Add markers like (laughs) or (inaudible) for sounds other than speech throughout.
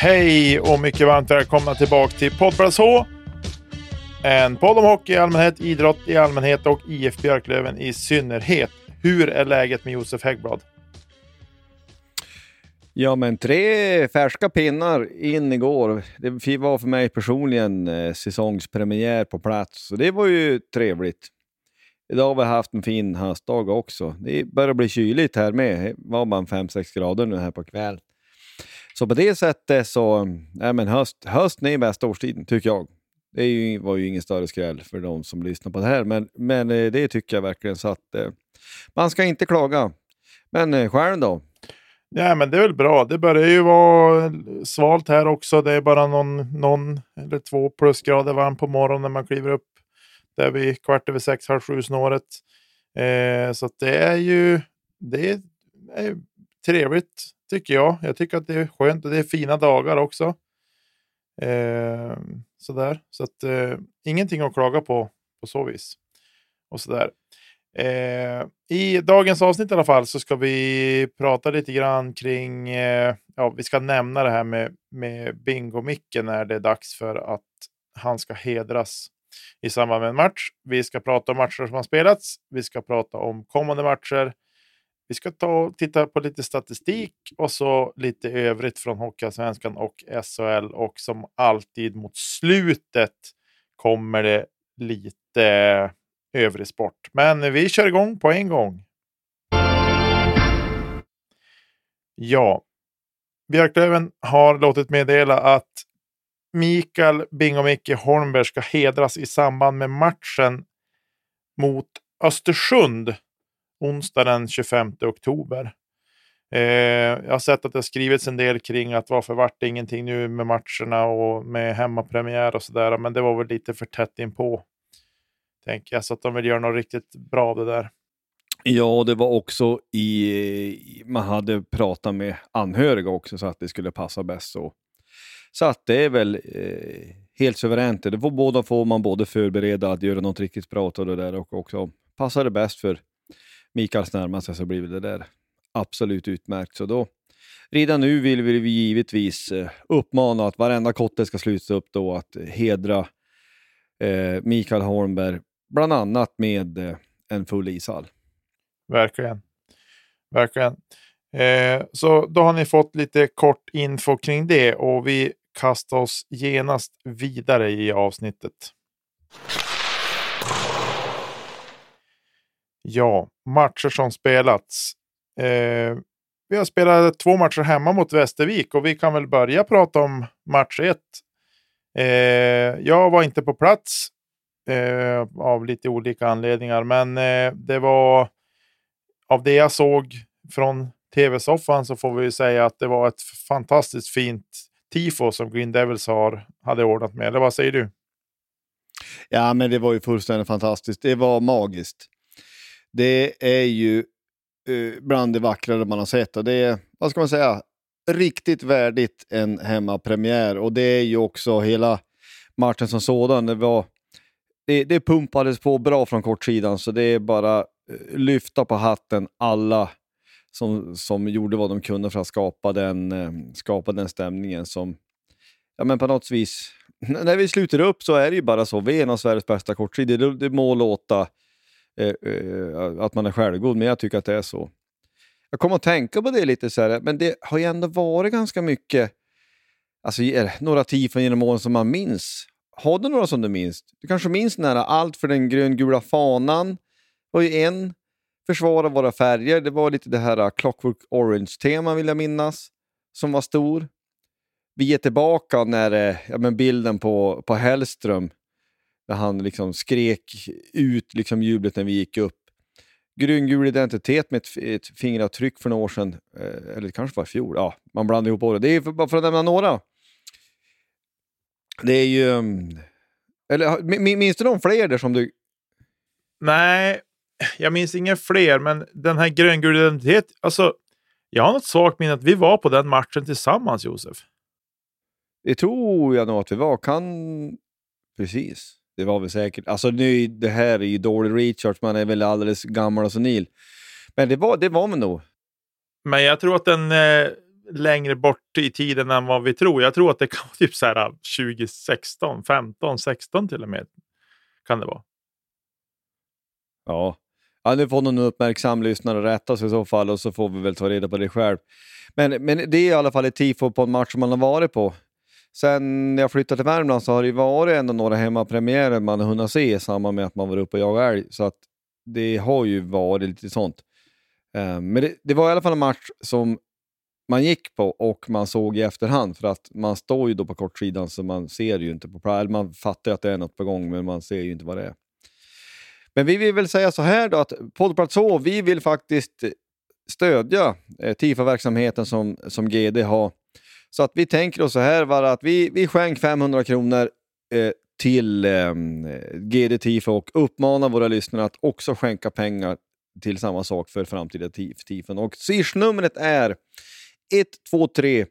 Hej och mycket varmt välkomna tillbaka till Poddplats H. En podd om hockey i allmänhet, idrott i allmänhet och IF Björklöven i synnerhet. Hur är läget med Josef Häggblad? Ja, men tre färska pinnar in igår. Det var för mig personligen eh, säsongspremiär på plats, så det var ju trevligt. Idag har vi haft en fin höstdag också. Det börjar bli kyligt här med. Det var man 5-6 grader nu här på kvällen. Så på det sättet så, ja men höst, hösten är bästa årstiden tycker jag. Det är ju, var ju ingen större skräll för de som lyssnar på det här, men, men eh, det tycker jag verkligen så att eh, man ska inte klaga. Men eh, själv då? Ja, men det är väl bra. Det börjar ju vara svalt här också. Det är bara någon, någon eller två plusgrader varmt på morgonen när man kliver upp där vid kvart över sex, halv sju snåret. Eh, så det är ju det är, är trevligt tycker jag. Jag tycker att det är skönt och det är fina dagar också. Eh, sådär. Så att eh, ingenting att klaga på på så vis. Och sådär. Eh, I dagens avsnitt i alla fall så ska vi prata lite grann kring, eh, ja vi ska nämna det här med, med Bingo-Micke när det är dags för att han ska hedras i samband med en match. Vi ska prata om matcher som har spelats. Vi ska prata om kommande matcher. Vi ska ta och titta på lite statistik och så lite övrigt från Hockeyallsvenskan och SHL. Och som alltid mot slutet kommer det lite övrig sport. Men vi kör igång på en gång. Ja, Björklöven har låtit meddela att Mikael Bingomicke Holmberg ska hedras i samband med matchen mot Östersund onsdag den 25 oktober. Eh, jag har sett att det har skrivits en del kring att varför vart det ingenting nu med matcherna och med hemmapremiär och sådär. Men det var väl lite för tätt inpå. Tänker jag, så att de vill göra något riktigt bra av det där. Ja, det var också i... Man hade pratat med anhöriga också så att det skulle passa bäst så. Så att det är väl eh, helt suveränt. Det får båda får man både förbereda att göra något riktigt bra av det där och också passar det bäst för Mikaels närmaste så blir det där absolut utmärkt. Så då, redan nu vill vi givetvis eh, uppmana att varenda kotte ska sluta upp då att hedra eh, Mikael Holmberg, bland annat med eh, en full ishall. Verkligen. Verkligen. Eh, så då har ni fått lite kort info kring det och vi kastar oss genast vidare i avsnittet. Ja, matcher som spelats. Eh, vi har spelat två matcher hemma mot Västervik och vi kan väl börja prata om match ett. Eh, jag var inte på plats eh, av lite olika anledningar, men eh, det var av det jag såg från tv-soffan så får vi säga att det var ett fantastiskt fint tifo som Green Devils har, hade ordnat med. Eller vad säger du? Ja, men det var ju fullständigt fantastiskt. Det var magiskt. Det är ju eh, bland det vackrare man har sett. Och det är, vad ska man säga, riktigt värdigt en hemmapremiär. Och det är ju också hela matchen som sådan. Det, var, det, det pumpades på bra från kortsidan, så det är bara eh, lyfta på hatten alla som, som gjorde vad de kunde för att skapa den, eh, skapa den stämningen som, ja men på något vis, när vi sluter upp så är det ju bara så. Vi är en av Sveriges bästa kortsidor. Det, det må låta Eh, eh, att man är självgod, men jag tycker att det är så. Jag kommer att tänka på det lite så här, men det har ju ändå varit ganska mycket, alltså några tifon genom åren som man minns. Har du några som du minns? Du kanske minns nära Allt för den gröngula fanan, var ju en. Försvara våra färger, det var lite det här äh, Clockwork Orange-teman vill jag minnas, som var stor. Vi är tillbaka när äh, ja, men bilden på, på Hellström, där han liksom skrek ut liksom jublet när vi gick upp. Gröngul identitet med ett, ett fingeravtryck för några år sedan, eh, eller det kanske var i fjol. Ja, man blandar ihop det. Det är för, bara för att nämna några. Det är ju... Mm, eller minns du någon fler där som du... Nej, jag minns inga fler, men den här gröngul identitet, alltså jag har något svagt minne att vi var på den matchen tillsammans, Josef. Det tror jag nog att vi var. Kan... Precis, det var vi säkert. Alltså nu, det här är ju dålig recharge, man är väl alldeles gammal och senil. Men det var, det var man nog. Men jag tror att den eh, längre bort i tiden än vad vi tror. Jag tror att det kan vara typ så här 2016, 15, 16 till och med. Kan det vara. Ja, Ja, nu får någon uppmärksam lyssnare rätta sig i så fall och så får vi väl ta reda på det själv. Men, men det är i alla fall ett tifo på en match som man har varit på. Sen jag flyttade till Värmland så har det varit ändå några hemmapremiärer man har hunnit se i samband med att man var uppe och jagade älg. Så att det har ju varit lite sånt. Eh, men det, det, var i alla fall en match som man gick på och man såg i efterhand för att man står ju då på kortsidan så man ser ju inte på Man fattar att det är något på gång men man ser ju inte vad det är. Men vi vill väl säga så här då att Poddplats H, vi vill faktiskt stödja eh, TIFA-verksamheten som, som GD har. Så att vi tänker oss så här Vara, att vi, vi skänker 500 kronor eh, till eh, GD Tifo och uppmanar våra lyssnare att också skänka pengar till samma sak för framtida tifon. Och swishnumret är 123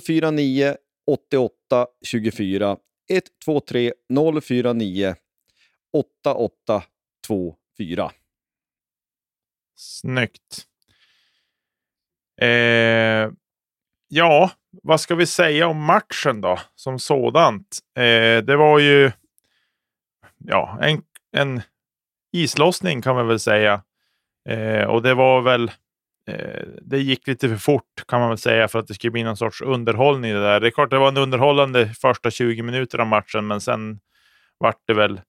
049 88 24 123 049 8824. Snyggt. Eh, ja, vad ska vi säga om matchen då som sådant? Eh, det var ju ja, en, en islossning kan man väl säga. Eh, och det var väl eh, det gick lite för fort kan man väl säga för att det skulle bli någon sorts underhållning. Det, där. det är klart det var en underhållande första 20 minuter av matchen, men sen vart det väl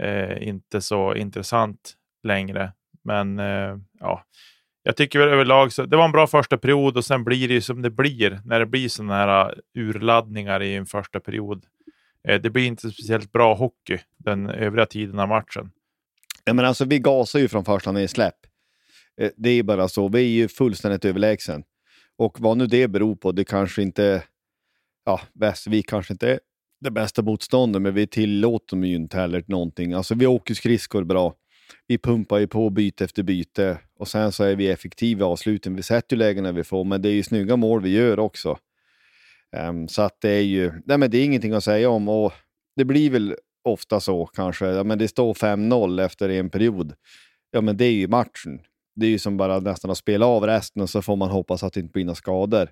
eh, inte så intressant längre. Men eh, ja, jag tycker väl överlag så det var en bra första period och sen blir det ju som det blir när det blir sådana här äh, urladdningar i en första period. Eh, det blir inte speciellt bra hockey den övriga tiden av matchen. Ja, men alltså, vi gasar ju från första nedsläpp. Det är eh, bara så. Vi är ju fullständigt överlägsen. Och vad nu det beror på, det kanske inte... Ja, Västervik kanske inte är det bästa motståndet, men vi tillåter dem ju inte heller någonting. Alltså vi åker skridskor bra. Vi pumpar ju på byte efter byte och sen så är vi effektiva i avsluten. Vi sätter ju lägena vi får, men det är ju snygga mål vi gör också. Um, så att det är ju, nej men det är ingenting att säga om och det blir väl ofta så kanske. Ja, men det står 5-0 efter en period. Ja, men det är ju matchen. Det är ju som bara nästan att spela av resten och så får man hoppas att det inte blir några skador.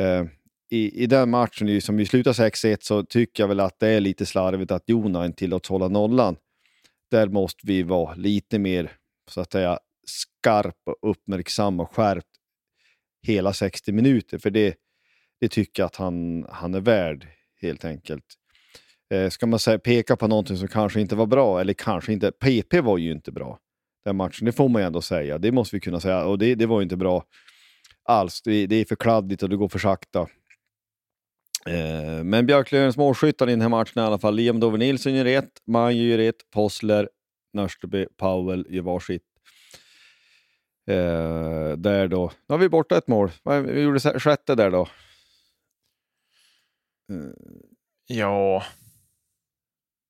Uh, i, i den matchen som ju slutar 6-1 så tycker jag väl att det är lite slarvigt att Jona inte tillåts hålla nollan. Där måste vi vara lite mer så att säga skarp och uppmärksam och skärpt hela 60 minuter. För det, det tycker jag att han, han är värd helt enkelt. Eh, ska man säga, peka på någonting som kanske inte var bra, eller kanske inte, PP var ju inte bra den matchen, det får man ju ändå säga. Det måste vi kunna säga och det, det var ju inte bra alls. Det, det är för kladdigt och det går för sakta. Eh, men Björklövens målskyttar i den här matchen i alla fall. Liam Dover Nilsson gör ett, Maju gör ett, Possler, Nörsteby, Powell gör varsitt. Eh, där då. Nu har vi borta ett mål. Vi gjorde sjätte där då. Eh. Ja.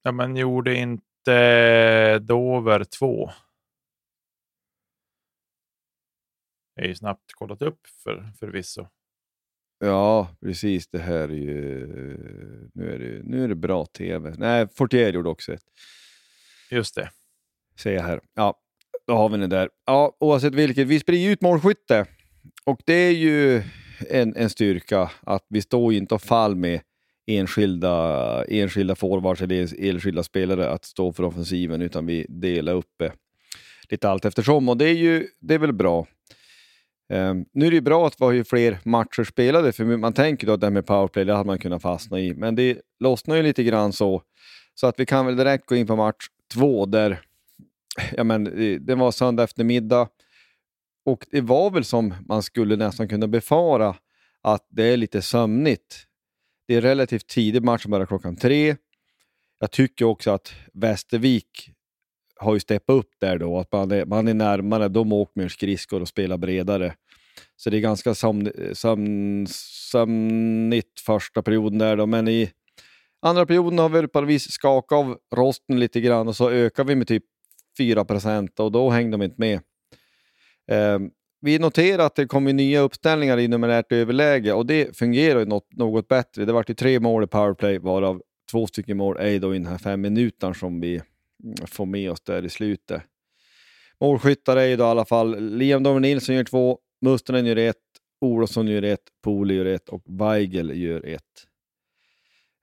Ja, men gjorde inte Dover två? är ju snabbt kollat upp för, förvisso. Ja, precis. Det här är ju... Nu är det, nu är det bra tv. Nej, Fortier gjorde också ett. Just det. Säger jag här. Ja, då har vi det där. Ja, oavsett vilket, vi sprider ut målskytte. Och det är ju en, en styrka att vi står ju inte och fall med enskilda, enskilda forwards eller enskilda spelare att stå för offensiven, utan vi delar upp det lite allt eftersom. Och det är ju det är väl bra. Um, nu är det ju bra att vi har ju fler matcher spelade, för man tänker då att det här med powerplay, det hade man kunnat fastna i. Men det lossnar ju lite grann så, så att vi kan väl direkt gå in på match två där, ja men eh, det var söndag eftermiddag och det var väl som man skulle nästan kunna befara att det är lite sömnigt. Det är relativt tidig match, börjar klockan tre. Jag tycker också att Västervik har ju steppat upp där då, att man är, man är närmare, de åker mer skridskor och spelar bredare. Så det är ganska sömnigt första perioden där då, men i andra perioden har vi på något vis skakat av rosten lite grann och så ökar vi med typ 4 procent och då hängde de inte med. Eh, vi noterar att det kommer nya uppställningar i numerärt överläge och det fungerar ju något, något bättre. Det vart ju tre mål i powerplay varav två stycken mål är då i den här fem minuter som vi mm, får med oss där i slutet. Målskyttar är ju då i alla fall Liam Dover Nilsson gör två, Mustonen gör ett, Olofsson gör ett, Poli gör ett och Weigel gör ett.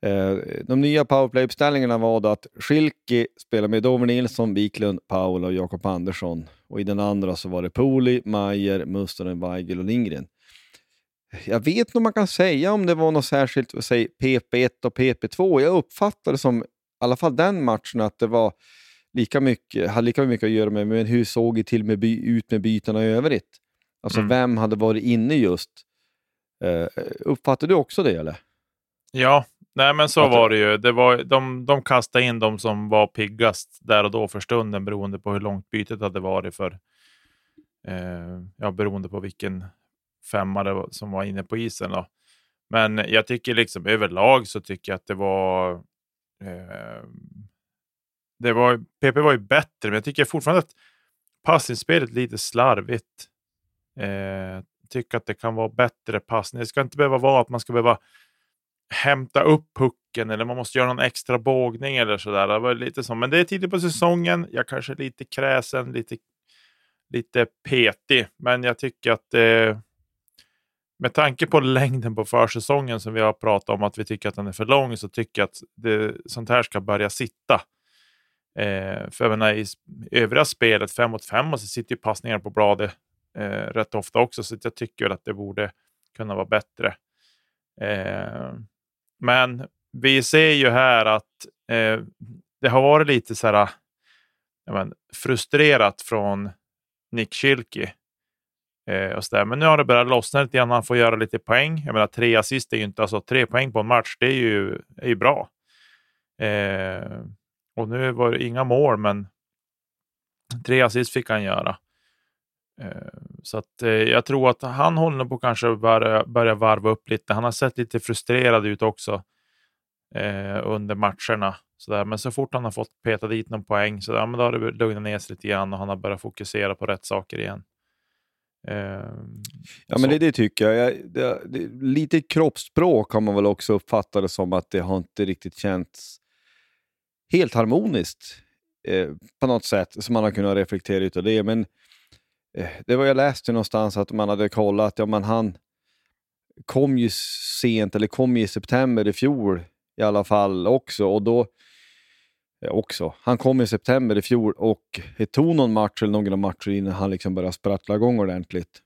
Eh, de nya powerplay-uppställningarna var då att Schilke spelar med Dover Nilsson, Wiklund, Paul och Jakob Andersson. Och i den andra så var det Poli, Mayer, Mustonen, Weigel och Lindgren. Jag vet inte om man kan säga om det var något särskilt, säg PP1 och PP2. Jag uppfattar det som alla fall den matchen, att det var lika mycket, hade lika mycket att göra med, men hur såg det till med by, ut med bytena i övrigt? Alltså mm. vem hade varit inne just? Uh, uppfattade du också det eller? Ja, nej men så var det ju. Det var, de, de kastade in de som var piggast där och då för stunden beroende på hur långt bytet hade varit för eh, ja, beroende på vilken femma det var, som var inne på isen. Då. Men jag tycker liksom överlag så tycker jag att det var Eh, det var, PP var ju bättre, men jag tycker fortfarande att passningsspelet är lite slarvigt. Eh, tycker att det kan vara bättre passning. Det ska inte behöva vara att man ska behöva hämta upp pucken eller man måste göra någon extra bågning eller sådär. Det var lite så. Men det är tidigt på säsongen. Jag kanske är lite kräsen, lite, lite petig, men jag tycker att eh, med tanke på längden på försäsongen som vi har pratat om att vi tycker att den är för lång så tycker jag att det, sånt här ska börja sitta. Eh, för jag menar, i övriga spelet, 5 mot 5, så sitter ju passningar på bladet eh, rätt ofta också, så jag tycker att det borde kunna vara bättre. Eh, men vi ser ju här att eh, det har varit lite så här, men, frustrerat från Nick Schilke Eh, och så där. Men nu har det börjat lossna lite grann. Han får göra lite poäng. Jag menar, tre assist är ju inte, alltså tre poäng på en match, det är ju, är ju bra. Eh, och nu var det inga mål, men tre assist fick han göra. Eh, så att, eh, jag tror att han håller på kanske börja, börja varva upp lite. Han har sett lite frustrerad ut också eh, under matcherna. Så där. Men så fort han har fått peta dit någon poäng så där, men då har det lugnat ner sig lite grann och han har börjat fokusera på rätt saker igen. Eh, ja, men det, det, tycker jag. jag det, det, lite kroppsspråk har man väl också uppfattat det som att det har inte riktigt känts helt harmoniskt eh, på något sätt, som man har kunnat reflektera ut av det. Men det var jag läste någonstans att man hade kollat, ja men han kom ju sent, eller kom ju i september i fjol i alla fall också, och då Eh, också. Han kom i september i fjol och det tog någon match eller några matcher innan han liksom började sprattla igång ordentligt.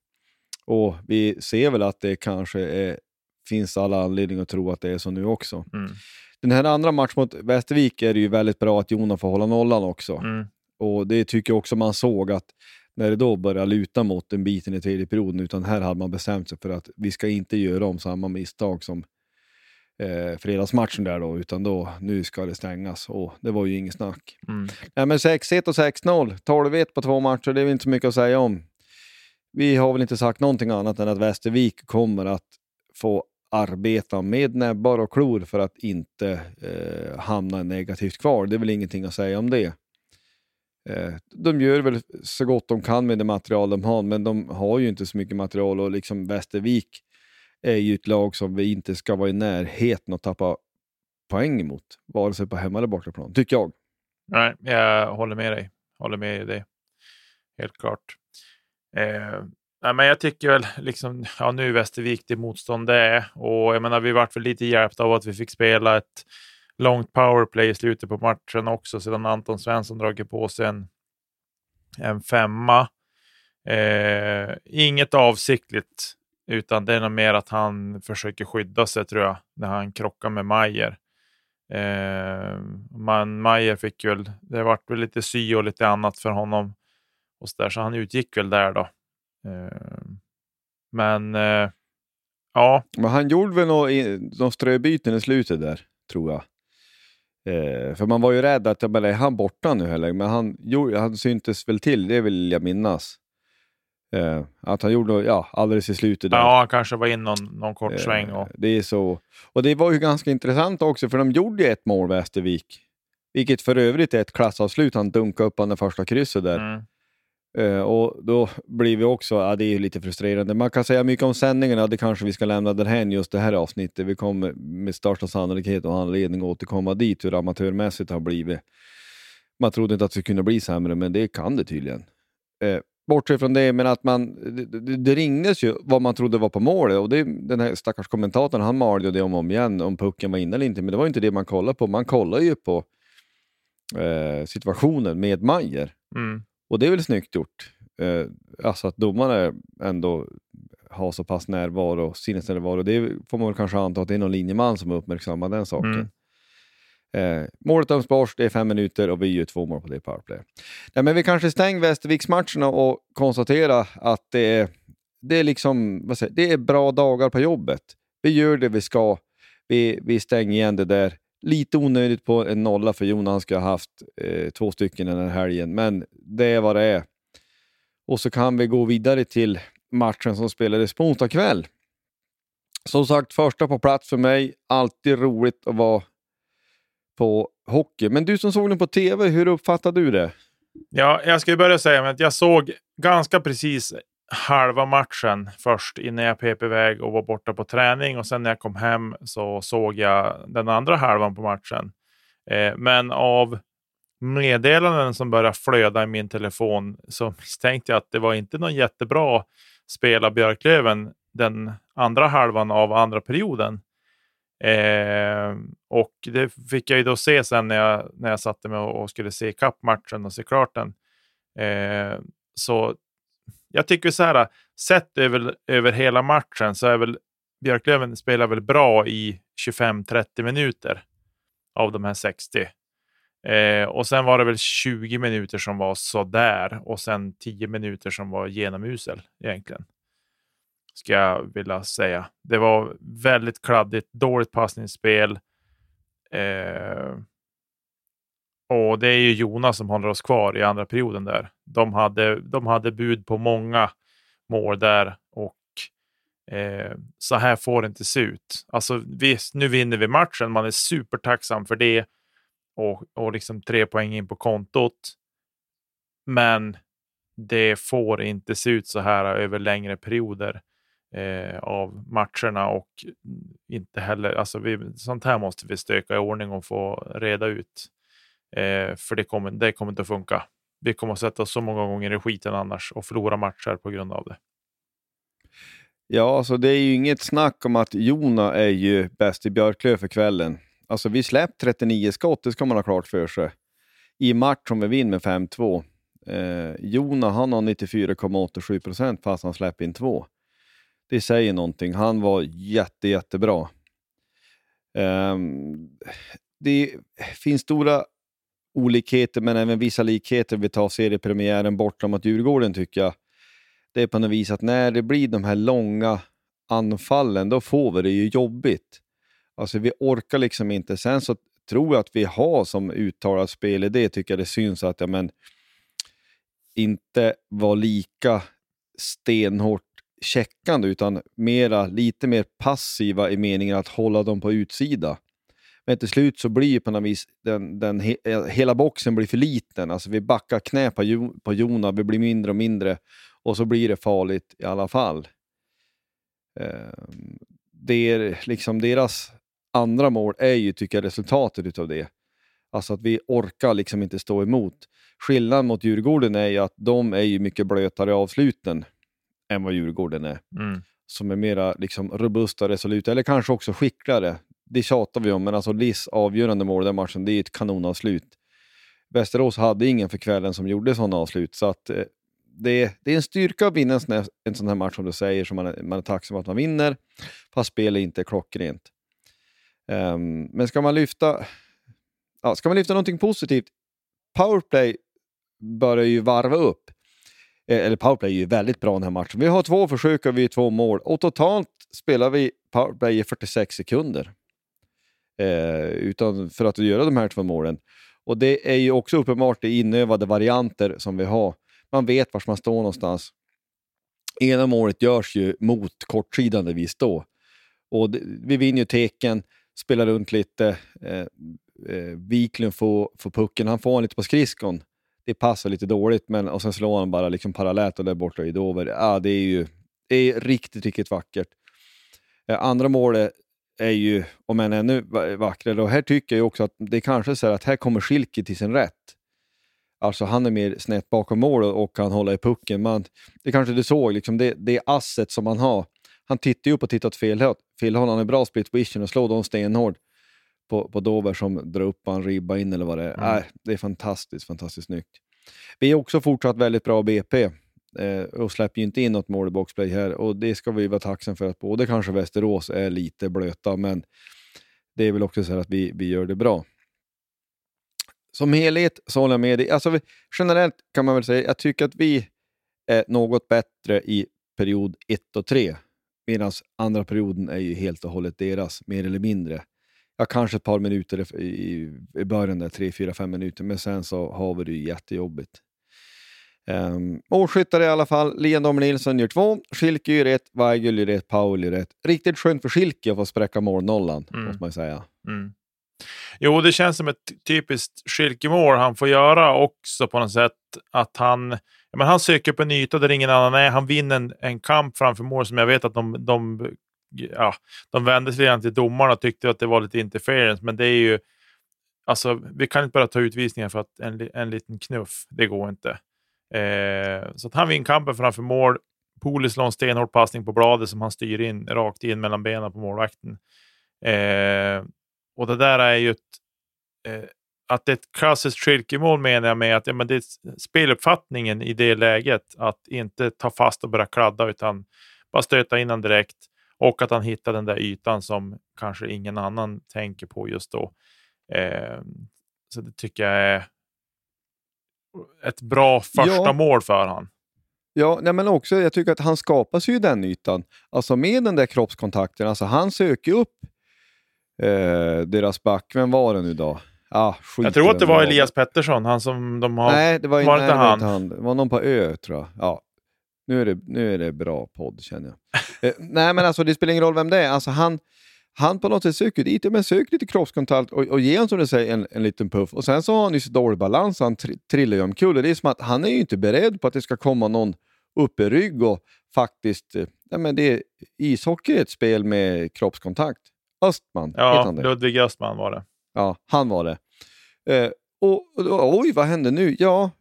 Och vi ser väl att det kanske är, finns alla anledning att tro att det är så nu också. Mm. Den här andra matchen mot Västervik är det ju väldigt bra att Jona får hålla nollan också. Mm. Och det tycker jag också man såg att när det då började luta mot den biten i tredje perioden, utan här hade man bestämt sig för att vi ska inte göra om samma misstag som eh, fredagsmatchen där då, utan då, nu ska det stängas. Och det var ju inget snack. Mm. Nej, men 6-1 och 6-0, 12-1 på två matcher, det är väl inte så mycket att säga om. Vi har väl inte sagt någonting annat än att Västervik kommer att få arbeta med näbbar och klor för att inte eh, hamna negativt kvar. Det är väl ingenting att säga om det. Eh, de gör väl så gott de kan med det material de har, men de har ju inte så mycket material och liksom Västervik är ju ett lag som vi inte ska vara i närheten att tappa poäng emot, vare sig på hemma eller bortaplan, tycker jag. Nej, jag håller med dig. Håller med dig. Helt klart. Eh, nej, men jag tycker väl liksom, ja nu är Västervik det motstånd det är och jag menar vi vart väl lite hjälpta av att vi fick spela ett långt powerplay i slutet på matchen också sedan Anton Svensson dragit på sig en, en femma. Eh, inget avsiktligt, utan det är nog mer att han försöker skydda sig tror jag, när han krockar med Mayer. Eh, man, Mayer fick väl, det vart väl lite sy och lite annat för honom. Och så, där, så han utgick väl där då. Eh, men eh, ja. Men han gjorde väl några ströbyten i slutet där, tror jag. Eh, för man var ju rädd att, men är han borta nu heller? Men han, jo, han syntes väl till, det vill jag minnas. Eh, att han gjorde ja, alldeles i slutet. Där. Ja, han kanske var in någon, någon kort eh, sväng. Och... Det är så. Och det var ju ganska intressant också, för de gjorde ett mål, Västervik. Vilket för övrigt är ett klassavslut. Han dunkade upp den första krysset där. Mm. Uh, och då blir vi också, ja, det är lite frustrerande. Man kan säga mycket om sändningarna, det kanske vi ska lämna därhän just det här avsnittet. Vi kommer med största sannolikhet och anledning att återkomma dit, hur amatörmässigt har blivit. Man trodde inte att det kunde bli sämre, men det kan det tydligen. Uh, bortsett från det, men att man, det, det ringdes ju vad man trodde var på målet och det, den här stackars kommentatorn han malde det om och om igen, om pucken var inne eller inte, men det var inte det man kollade på. Man kollade ju på uh, situationen med Majer. Mm. Och det är väl snyggt gjort. Eh, alltså att domarna ändå har så pass närvaro, sinnesnärvaro. Det får man väl kanske anta att det är någon linjeman som uppmärksammar den saken. Mm. Eh, målet döms bort, det är fem minuter och vi gör två mål på det powerplay. Nej, men vi kanske stänger Västerviksmatcherna och konstaterar att det är, det är, liksom, vad säger, det är bra dagar på jobbet. Vi gör det vi ska. Vi, vi stänger igen det där. Lite onödigt på en nolla för Jon, han ska ha haft eh, två stycken den här helgen, men det är vad det är. Och så kan vi gå vidare till matchen som spelades på onsdag kväll. Som sagt, första på plats för mig. Alltid roligt att vara på hockey. Men du som såg den på TV, hur uppfattade du det? Ja, jag ska börja säga att jag såg ganska precis halva matchen först innan jag pep iväg och var borta på träning. Och sen när jag kom hem så såg jag den andra halvan på matchen. Eh, men av meddelanden som började flöda i min telefon så (laughs) misstänkte jag att det var inte någon jättebra spel av Björklöven den andra halvan av andra perioden. Eh, och det fick jag ju då se sen när jag, när jag satte mig och, skulle se kappmatchen och se klart den. Eh, så jag tycker så här, sett över, över hela matchen så är väl Björklöven spelar väl bra i 25-30 minuter av de här 60. Eh, och sen var det väl 20 minuter som var sådär och sen 10 minuter som var genomusel egentligen. Ska jag vilja säga. Det var väldigt kladdigt, dåligt passningsspel. Eh, och det är ju Jonas som håller oss kvar i andra perioden där. De hade, de hade bud på många mål där och eh, så här får det inte se ut. Alltså visst, nu vinner vi matchen. Man är supertacksam för det och, och liksom tre poäng in på kontot. Men det får inte se ut så här över längre perioder eh, av matcherna och inte heller, alltså vi, sånt här måste vi stöka i ordning och få reda ut. Eh, för det kommer, det kommer inte att funka. Vi kommer att sätta oss så många gånger i skiten annars och förlora matcher på grund av det. Ja, alltså det är ju inget snack om att Jona är ju bäst i Björklöv för kvällen. Alltså vi släppte 39 skott, det ska man ha klart för sig. I match som vi vinner med 5-2. Eh, Jona han har 94,87 procent fast han släpper in två. Det säger någonting. Han var jätte, jättebra. Eh, det finns stora olikheter men även vissa likheter. Vi tar seriepremiären borta mot Djurgården tycker jag. Det är på något vis att när det blir de här långa anfallen, då får vi det ju jobbigt. Alltså vi orkar liksom inte. Sen så tror jag att vi har som uttalad spelidé, tycker jag det syns att ja, men, inte vara lika stenhårt checkande utan mera, lite mer passiva i meningen att hålla dem på utsida. Men till slut så blir på något vis den, den he, hela boxen blir för liten. Alltså vi backar knä på, jo, på Jona, vi blir mindre och mindre och så blir det farligt i alla fall. Eh, det är liksom deras andra mål är ju, tycker jag, resultatet utav det. Alltså att vi orkar liksom inte stå emot. Skillnaden mot Djurgården är ju att de är ju mycket blötare i avsluten än vad Djurgården är. Mm. Som är mera liksom, robusta, resoluta, eller kanske också skickligare. Det tjatar vi om, men alltså Liss avgörande mål i den matchen, det är ett kanonavslut. Västerås hade ingen för kvällen som gjorde sådana avslut, så att eh, det, det, är en styrka att vinna en sån, här, en sån här match som du säger, som man är, man är tacksam att man vinner, fast spelet inte är klockrent. Um, men ska man lyfta ja, ska man lyfta någonting positivt, powerplay börjar ju varva upp. Eh, eller powerplay är ju väldigt bra den här matchen. Vi har två försök och vi har två mål och totalt spelar vi powerplay i 46 sekunder. Eh, utan för att göra de här två målen. Och det är ju också uppenbart i inövade varianter som vi har. Man vet var man står någonstans. Ena målet görs ju mot kortsidan där vi står. Och det, vi vinner ju teken, spelar runt lite. Eh, eh, Wiklund får, får pucken, han får den lite på skridskon. Det passar lite dåligt, men och sen slår han bara liksom parallellt och där borta i Dover. Ah, det är ju det är riktigt, riktigt vackert. Eh, andra målet är ju, om än ännu vackrare, och här tycker jag också att det kanske är så att här kommer Schilke till sin rätt. Alltså han är mer snett bakom mål och kan hålla i pucken. Man, det kanske du såg, liksom det, det asset som han har. Han tittar ju upp och tittar åt fel håll. Fel håll. Han är bra split position och slår dem stenhårt på, på Dover som drar upp en ribba in eller vad det är. Mm. Äh, det är fantastiskt, fantastiskt snyggt. Vi är också fortsatt väldigt bra BP eh, och släpper ju inte in något mål i boxplay här och det ska vi vara tacksamma för att både kanske Västerås är lite blöta, men det är väl också så att vi, vi gör det bra. Som helhet så håller jag med dig. Alltså, generellt kan man väl säga, jag tycker att vi är något bättre i period 1 och 3, medan andra perioden är ju helt och hållet deras, mer eller mindre ja, kanske ett par minuter i, i början, där, tre, fyra, fem minuter, men sen så har vi det ju jättejobbigt. Um, målskyttar i alla fall. Liam Nilsson gör två, Schilke gör ett, Weigel gör ett, Paul gör ett. Riktigt skönt för Schilke att få spräcka målnollan, mm. måste man säga. Mm. Jo, det känns som ett typiskt Schilke-mål han får göra också på något sätt. Att han, men han söker på en yta där ingen annan är. Han vinner en, en kamp framför mål som jag vet att de, de ja, de vände sig redan till domarna och tyckte att det var lite interference, men det är ju Alltså, vi kan inte bara ta utvisningar för att en, en liten knuff, det går inte. Eh, så att han vinner kampen framför mål. Polis slår en stenhård passning på bladet som han styr in rakt in mellan benen på målvakten. Eh, och det där är ju ett, eh, att det är ett klassiskt skilkemål menar jag med att ja, men det är speluppfattningen i det läget. Att inte ta fast och börja kladda utan bara stöta in den direkt. Och att han hittar den där ytan som kanske ingen annan tänker på just då. Eh, så det tycker jag är ett bra första ja. mål för honom. Ja, nej men också jag tycker att han skapar sig ju den ytan. Alltså med den där kroppskontakten. Alltså han söker upp eh, deras back. Vem var det nu då? Ah, jag tror att det var Elias Pettersson, han som de har... Nej, det var, var nej, inte han. han. Det var någon på Ö tror jag. Ja, nu är det, nu är det bra podd känner jag. (laughs) eh, nej men alltså det spelar ingen roll vem det är. Alltså, han, han på något sätt söker dit, men söker lite kroppskontakt och, och ger honom som du säger en, en liten puff. Och sen så har han ju så dålig balans han tr trillar ju omkull. Det är som att han är ju inte beredd på att det ska komma någon upp i rygg och faktiskt... Eh, ja, men det är, ishockey är ett spel med kroppskontakt. Östman, ja, han det? Ludvig Östman var det. Ja, han var det. Eh, och, och, oj, vad hände nu? Ja,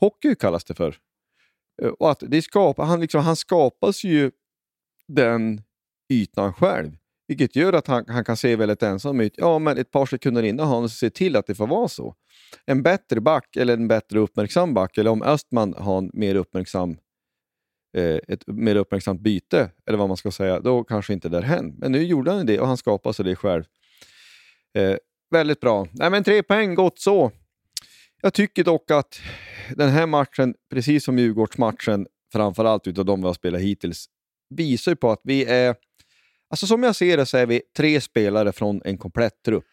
hockey kallas det för. Eh, och att det skapar, han, liksom, han skapas ju den ytan själv. Vilket gör att han, han kan se väldigt ensam ut. Ja, men ett par sekunder innan har han alltså sett till att det får vara så. En bättre back eller en bättre uppmärksam back, eller om Östman har en mer uppmärksam, eh, ett mer uppmärksamt byte, eller vad man ska säga, då kanske inte det hänt. Men nu gjorde han det och han skapade sig det själv. Eh, väldigt bra. Nej, men tre poäng, gott så. Jag tycker dock att den här matchen, precis som Djurgårdsmatchen, framförallt utav de vi har spelat hittills, visar ju på att vi är... Alltså som jag ser det så är vi tre spelare från en komplett trupp.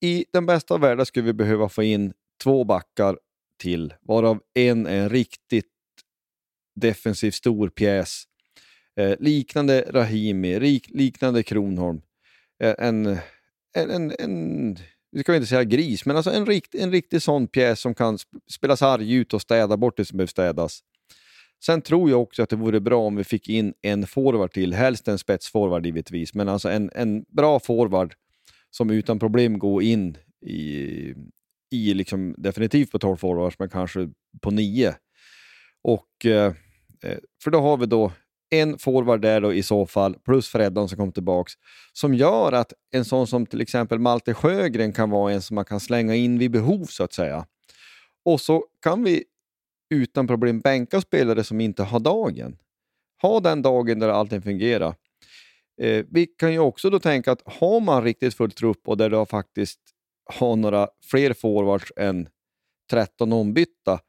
I den bästa av världar skulle vi behöva få in två backar till, varav en är en riktigt defensiv stor pjäs. Eh, liknande Rahimi, rik, liknande Kronholm. Eh, en, en, en, en vi ska inte säga gris, men alltså en, rikt, en riktig sån pjäs som kan spela sarg ut och städa bort det som behöver städas. Sen tror jag också att det vore bra om vi fick in en forward till, helst en spetsforward givetvis, men alltså en, en bra forward som utan problem går in i, i liksom, definitivt på 12 forwards, men kanske på 9. Och, eh, eh, för då har vi då en forward där då i så fall, plus Freddan som kom tillbaks, som gör att en sån som till exempel Malte Sjögren kan vara en som man kan slänga in vid behov så att säga. Och så kan vi utan problem bänka spelare som inte har dagen. Ha den dagen där allting fungerar. Eh, vi kan ju också då tänka att har man riktigt full trupp och där du faktiskt har några fler forwards än 13 ombytta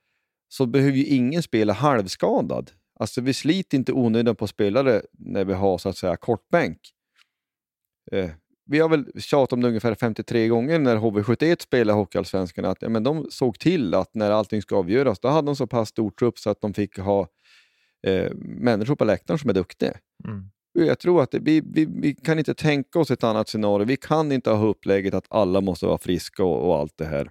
så behöver ju ingen spela halvskadad. Alltså vi sliter inte onödigt på spelare när vi har så att säga kortbänk. Eh, vi har väl tjatat om det ungefär 53 gånger när HV71 spelade Hockeyallsvenskan att ja, men de såg till att när allting ska avgöras, då hade de så pass stor trupp så att de fick ha eh, människor på läktaren som är duktiga. Mm. Jag tror att det, vi, vi, vi, kan inte tänka oss ett annat scenario. Vi kan inte ha upplägget att alla måste vara friska och, och allt det här.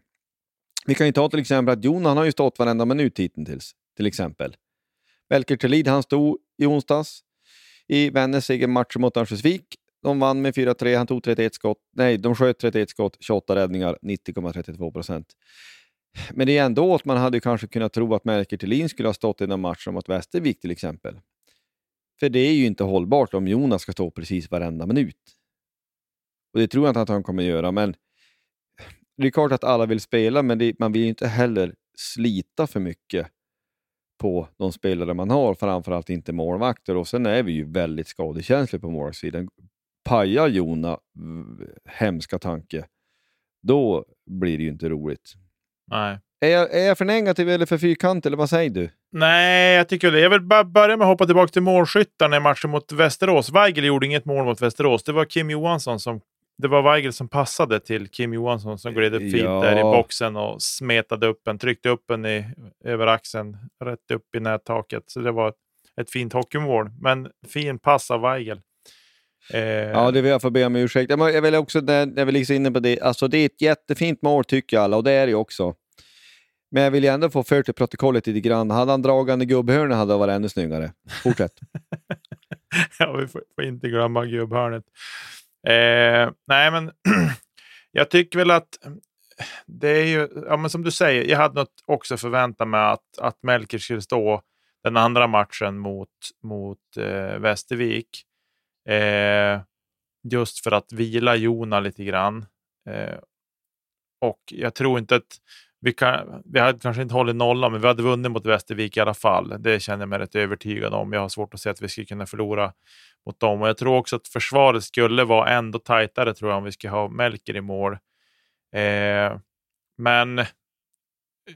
Vi kan ju ta till exempel att Jon han har ju stått varenda minut hittills. Till exempel. Melker Thelid han stod i onsdags i Vännäs match mot Örnsköldsvik. De vann med 4-3, han tog 31 skott. Nej, de sköt 31 skott, 28 räddningar, 90,32 procent. Men det är ändå att man hade kanske kunnat tro att Melker Thelin skulle ha stått i den matchen mot Västervik till exempel. För det är ju inte hållbart om Jonas ska stå precis varenda minut. Och det tror jag inte att han kommer göra, men det är klart att alla vill spela, men det, man vill ju inte heller slita för mycket på de spelare man har, framförallt inte målvakter. Och sen är vi ju väldigt skadekänsliga på målvaktssidan. Pajar Jona, hemska tanke, då blir det ju inte roligt. Nej. Är jag, är jag för negativ eller för fyrkantig, eller vad säger du? Nej, jag tycker det. Jag vill bara börja med att hoppa tillbaka till målskyttarna i matchen mot Västerås. Weigel gjorde inget mål mot Västerås. Det var Kim Johansson som det var Weigel som passade till Kim Johansson som gled upp fint ja. där i boxen och smetade upp en, tryckte upp en i, över axeln, rätt upp i nättaket. Så det var ett fint hockeymål, men fin pass av Weigel. Eh... Ja, det vill jag få be om ursäkt. Jag vill också, jag vill liksom inne på det, alltså det är ett jättefint mål tycker alla och det är det också. Men jag vill ju ändå få för till protokollet lite grann. Hade han dragande gubbhörna hade det varit ännu snyggare. Fortsätt. (laughs) ja, vi får, får inte glömma gubbhörnet. Eh, nej, men (clears throat) jag tycker väl att det är ju, ja, men som du säger, jag hade något också förväntat mig att, att Melker skulle stå den andra matchen mot, mot eh, Västervik. Eh, just för att vila Jona lite grann. Eh, och jag tror inte att vi, kan, vi hade kanske inte hållit nollan, men vi hade vunnit mot Västervik i alla fall. Det känner jag mig rätt övertygad om. Jag har svårt att se att vi skulle kunna förlora mot dem. Och jag tror också att försvaret skulle vara ändå tajtare tror jag om vi ska ha Melker i mål. Eh, men...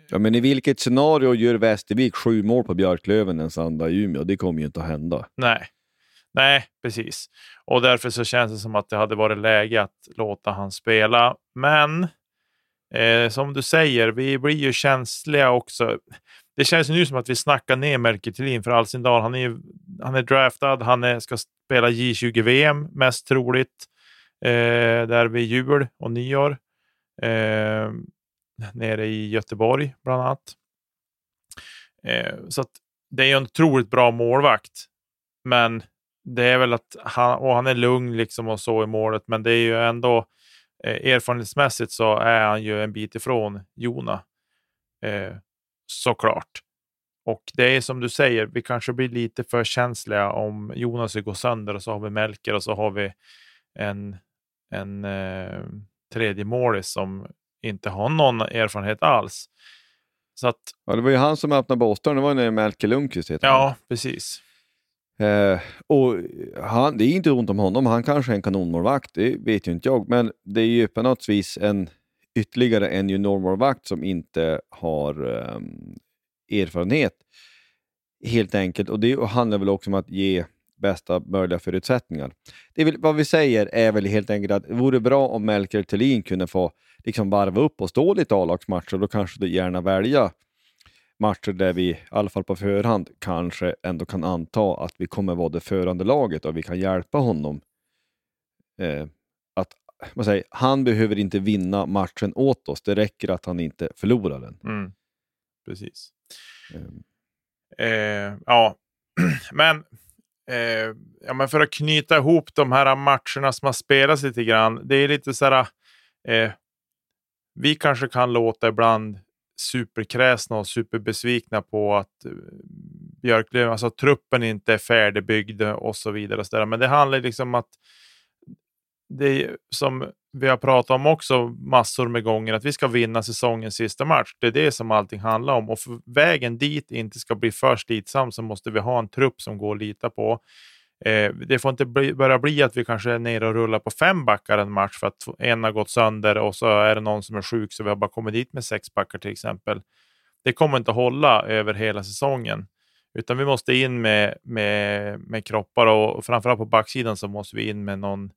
Ja, men i vilket scenario gör Västervik sju mål på Björklöven en söndag i Umeå? Det kommer ju inte att hända. Nej, Nej, precis. Och därför så känns det som att det hade varit läge att låta han spela. Men eh, som du säger, vi blir ju känsliga också. Det känns nu som att vi snackar ner Melker Thelin för Alsindal. Han är, han är draftad, han är, ska spela J20-VM mest troligt. Eh, där vid jul och nyår. Eh, nere i Göteborg bland annat. Eh, så att det är en otroligt bra målvakt. Men det är väl att han, och han är lugn liksom och så i målet, men det är ju ändå eh, erfarenhetsmässigt så är han ju en bit ifrån Jona. Eh, såklart. Och det är som du säger, vi kanske blir lite för känsliga om Jonas går sönder och så har vi Melker och så har vi en, en eh, tredje målis som inte har någon erfarenhet alls. Så att, ja, det var ju han som öppnade båten, det var när Melker Lundqvist Ja, han. precis. Eh, och han, det är inte ont om honom, han kanske är en kanonmålvakt, det vet ju inte jag, men det är ju på något vis en ytterligare en juniormålvakt som inte har eh, erfarenhet. Helt enkelt, och det handlar väl också om att ge bästa möjliga förutsättningar. Det väl, vad vi säger är väl helt enkelt att det vore bra om Melker Thelin kunde få liksom varva upp och stå lite A-lagsmatcher. Då kanske du gärna välja matcher där vi, i alla fall på förhand, kanske ändå kan anta att vi kommer vara det förande laget och vi kan hjälpa honom eh, att man säger, han behöver inte vinna matchen åt oss. Det räcker att han inte förlorar den. Mm. Precis. Ehm, Eh, ja, (clears throat) men, eh, ja, men för att knyta ihop de här matcherna som har spelats lite grann. Det är lite så här. Eh, vi kanske kan låta ibland superkräsna och superbesvikna på att eh, Björklöven, alltså truppen inte är färdigbyggd och så vidare. Och så där. Men det handlar liksom om att det som vi har pratat om också massor med gånger, att vi ska vinna säsongens sista match. Det är det som allting handlar om. Och för vägen dit inte ska bli för slitsam så måste vi ha en trupp som går att lita på. Eh, det får inte bli, börja bli att vi kanske är nere och rullar på fem backar en match för att en har gått sönder och så är det någon som är sjuk så vi har bara kommit dit med sex backar till exempel. Det kommer inte hålla över hela säsongen. Utan vi måste in med, med, med kroppar och, framförallt på backsidan så måste vi in med någon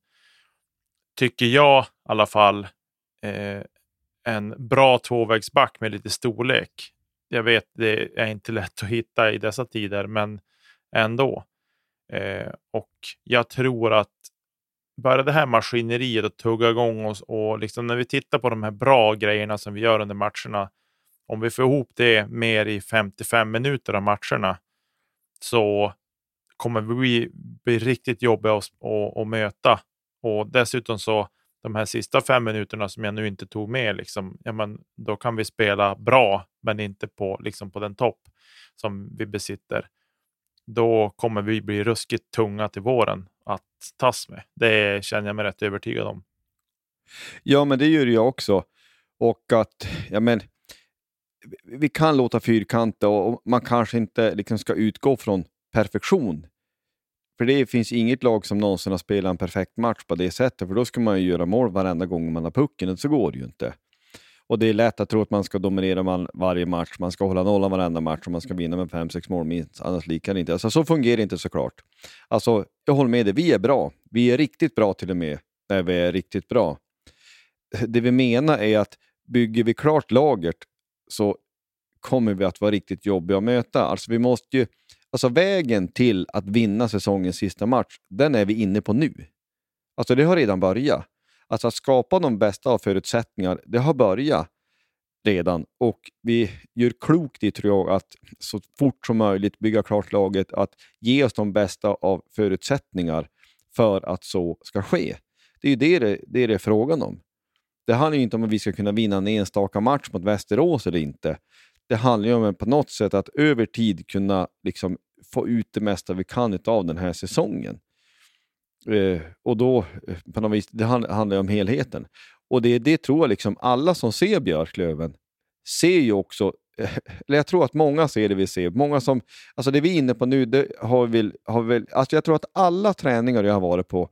tycker jag i alla fall, eh, en bra tvåvägsback med lite storlek. Jag vet, det är inte lätt att hitta i dessa tider, men ändå. Eh, och jag tror att bara det här maskineriet att tugga igång oss och liksom när vi tittar på de här bra grejerna som vi gör under matcherna. Om vi får ihop det mer i 55 minuter av matcherna så kommer vi bli, bli riktigt jobbiga att, möta och dessutom så de här sista fem minuterna som jag nu inte tog med, liksom, ja, men då kan vi spela bra, men inte på, liksom på den topp som vi besitter. Då kommer vi bli ruskigt tunga till våren att tas med. Det känner jag mig rätt övertygad om. Ja, men det gör jag också. Och att, ja men, vi kan låta fyrkantiga och man kanske inte liksom ska utgå från perfektion för det finns inget lag som någonsin har spelat en perfekt match på det sättet, för då ska man ju göra mål varenda gång man har pucken, och så går det ju inte. Och det är lätt att tro att man ska dominera man varje match, man ska hålla nollan varenda match och man ska vinna med 5-6 mål minst, annars likar det inte. Alltså så fungerar det inte såklart. Alltså, jag håller med dig, vi är bra. Vi är riktigt bra till och med, när vi är riktigt bra. Det vi menar är att bygger vi klart laget så kommer vi att vara riktigt jobbiga att möta. Alltså vi måste ju Alltså vägen till att vinna säsongens sista match, den är vi inne på nu. Alltså det har redan börjat. Alltså att skapa de bästa av förutsättningar, det har börjat redan och vi gör klokt i, tror jag, att så fort som möjligt bygga klart laget, att ge oss de bästa av förutsättningar för att så ska ske. Det är ju det det, det, är, det är frågan om. Det handlar ju inte om att vi ska kunna vinna en enstaka match mot Västerås eller inte det handlar ju om på något sätt att över tid kunna liksom få ut det mesta vi kan av den här säsongen. Eh, och då, eh, på något vis, det handlar ju om helheten. Och det, det tror jag liksom alla som ser Björklöven ser ju också, (laughs) eller jag tror att många ser det vi ser. Många som, alltså det vi är inne på nu, det har vi, har väl, alltså jag tror att alla träningar jag har varit på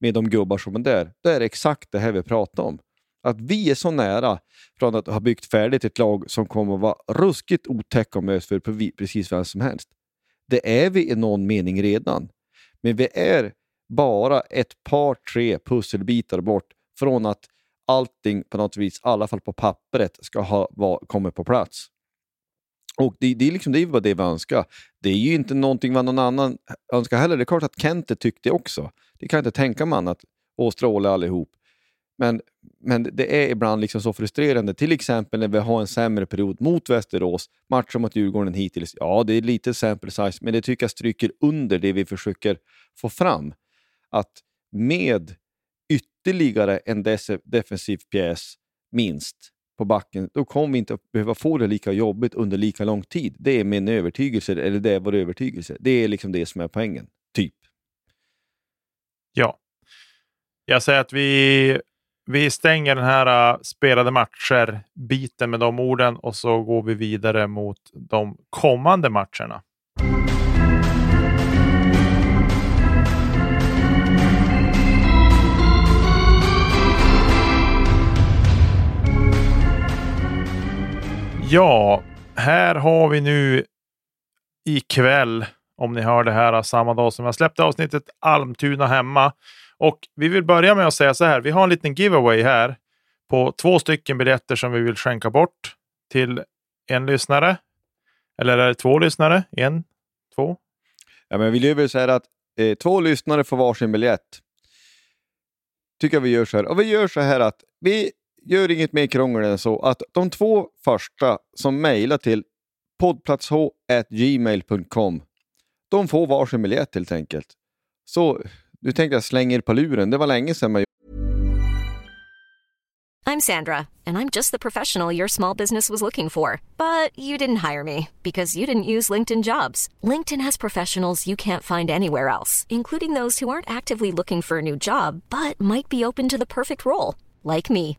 med de gubbar som är där, det är exakt det här vi pratar om. Att vi är så nära från att ha byggt färdigt ett lag som kommer att vara ruskigt otäcka och möts för precis vem som helst. Det är vi i någon mening redan. Men vi är bara ett par, tre pusselbitar bort från att allting på något vis, i alla fall på pappret, ska ha var, kommit på plats. Och det, det, är liksom, det är det vi önskar. Det är ju inte någonting vad någon annan önskar heller. Det är klart att Kente tyckte också. Det kan jag inte tänka mig annat. Och Stråle allihop. Men, men det är ibland liksom så frustrerande, till exempel när vi har en sämre period mot Västerås, matchen mot Djurgården hittills. Ja, det är lite sample size, men det tycker jag stryker under det vi försöker få fram. Att med ytterligare en defensiv pjäs, minst, på backen, då kommer vi inte att behöva få det lika jobbigt under lika lång tid. Det är min övertygelse, eller det är vår övertygelse. Det är liksom det som är poängen, typ. Ja. Jag säger att vi vi stänger den här uh, spelade matcher-biten med de orden och så går vi vidare mot de kommande matcherna. Ja, här har vi nu ikväll, om ni hör det här samma dag som jag släppte avsnittet, Almtuna hemma. Och vi vill börja med att säga så här. Vi har en liten giveaway här på två stycken biljetter som vi vill skänka bort till en lyssnare. Eller är det två lyssnare? En? Två? Ja, men vi vill säga att eh, två lyssnare får varsin biljett. tycker jag vi gör så här. Och vi gör så här att vi gör inget mer krångel än så att de två första som mejlar till poddplatsh.gmail.com de får varsin biljett helt enkelt. Så nu tänkte jag slänger på luren. Det var länge sedan man I'm Sandra, and I'm just the professional your small business was looking for. But you didn't hire me because you didn't use LinkedIn jobs. LinkedIn has professionals you can't find anywhere else, including those who aren't actively looking for a new job but might be open to the perfect role, like me.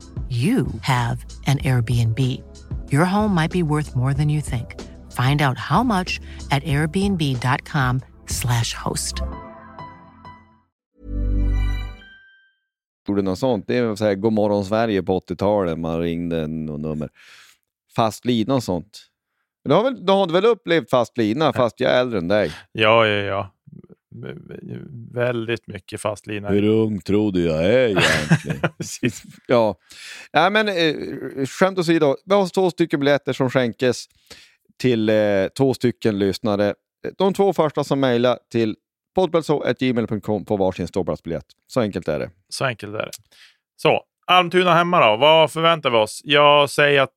you have an Airbnb. Your home might be worth more than you think. Find out how much at airbnb.com/slash host. gjorde något sånt. Det är så här, God morgon Sverige på 80-talet. Man ringde något nummer. Fast lina och sånt. Men du har, väl, du har väl upplevt fast lina fast jag är äldre än dig? Ja, ja, ja. Väldigt mycket fast lina. Hur ung tror du jag är egentligen? (laughs) Ja. Nej, men eh, skämt åsido. Vi har två stycken biljetter som skänkes till eh, två stycken lyssnare. De två första som mejlar till poddplatso.gmail.com får varsin ståplatsbiljett. Så enkelt är det. Så enkelt är det. Så, Almtuna hemma då. Vad förväntar vi oss? Jag säger att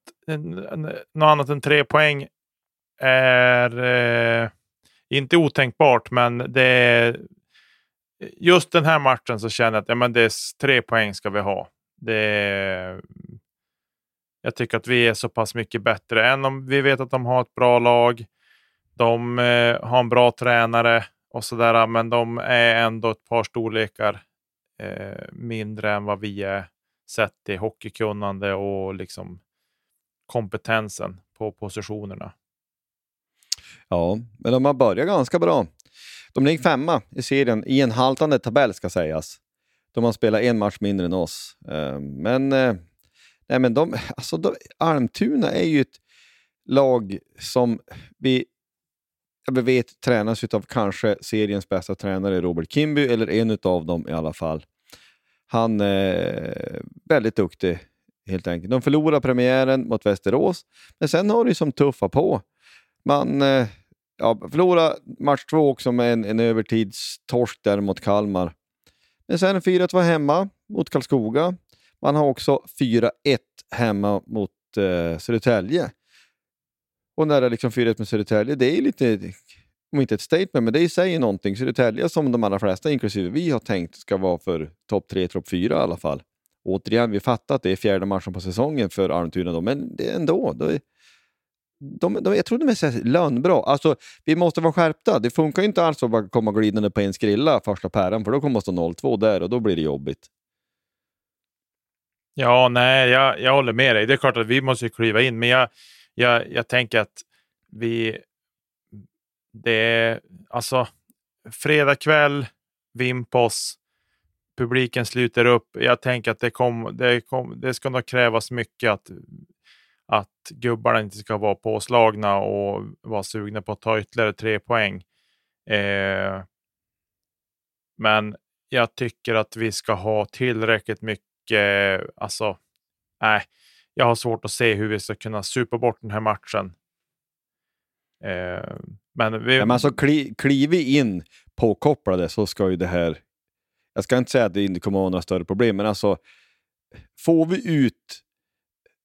något annat än tre poäng är eh, inte otänkbart, men det är, just den här matchen så känner jag att ja, men det är tre poäng ska vi ha. Det är, jag tycker att vi är så pass mycket bättre. Än om vi vet att de har ett bra lag. De eh, har en bra tränare och sådär, men de är ändå ett par storlekar eh, mindre än vad vi är sett i hockeykunnande och liksom kompetensen på positionerna. Ja, men de har börjat ganska bra. De ligger femma i serien i en haltande tabell ska sägas. De har spelat en match mindre än oss. Eh, men, eh, nej, men de, alltså de, Almtuna är ju ett lag som vi, vi vet tränas av kanske seriens bästa tränare Robert Kimby, eller en av dem i alla fall. Han är väldigt duktig helt enkelt. De förlorar premiären mot Västerås, men sen har de som tuffa på. Man eh, ja, förlorade match två också med en, en övertidstorsk där mot Kalmar. Men sen 4-2 hemma mot Karlskoga. Man har också 4-1 hemma mot eh, Södertälje. Och när det är liksom 4-1 med Södertälje, det är lite, om inte ett statement, men det i sig är någonting. Södertälje som de allra flesta, inklusive vi, har tänkt ska vara för topp 3, topp 4 i alla fall. Återigen, vi fattar att det är fjärde matchen på säsongen för Almtuna, men det är ändå. Det är, de, de, jag tror de är så lönbra. Alltså, vi måste vara skärpta. Det funkar ju inte alls att bara komma glidande på en skrilla första päran, för då kommer det stå 0-2 där och då blir det jobbigt. Ja, nej, jag, jag håller med dig. Det är klart att vi måste kliva in, men jag, jag, jag tänker att vi... Det är alltså fredag kväll, Vimpos, publiken sluter upp. Jag tänker att det, kom, det, kom, det ska nog krävas mycket att, att gubbarna inte ska vara påslagna och vara sugna på att ta ytterligare tre poäng. Eh, men jag tycker att vi ska ha tillräckligt mycket, alltså, nej, jag har svårt att se hur vi ska kunna supa bort den här matchen. Eh, men vi, Ja, men alltså, kli, kliver vi in påkopplade så ska ju det här... Jag ska inte säga att det inte kommer att vara några större problem, men alltså får vi ut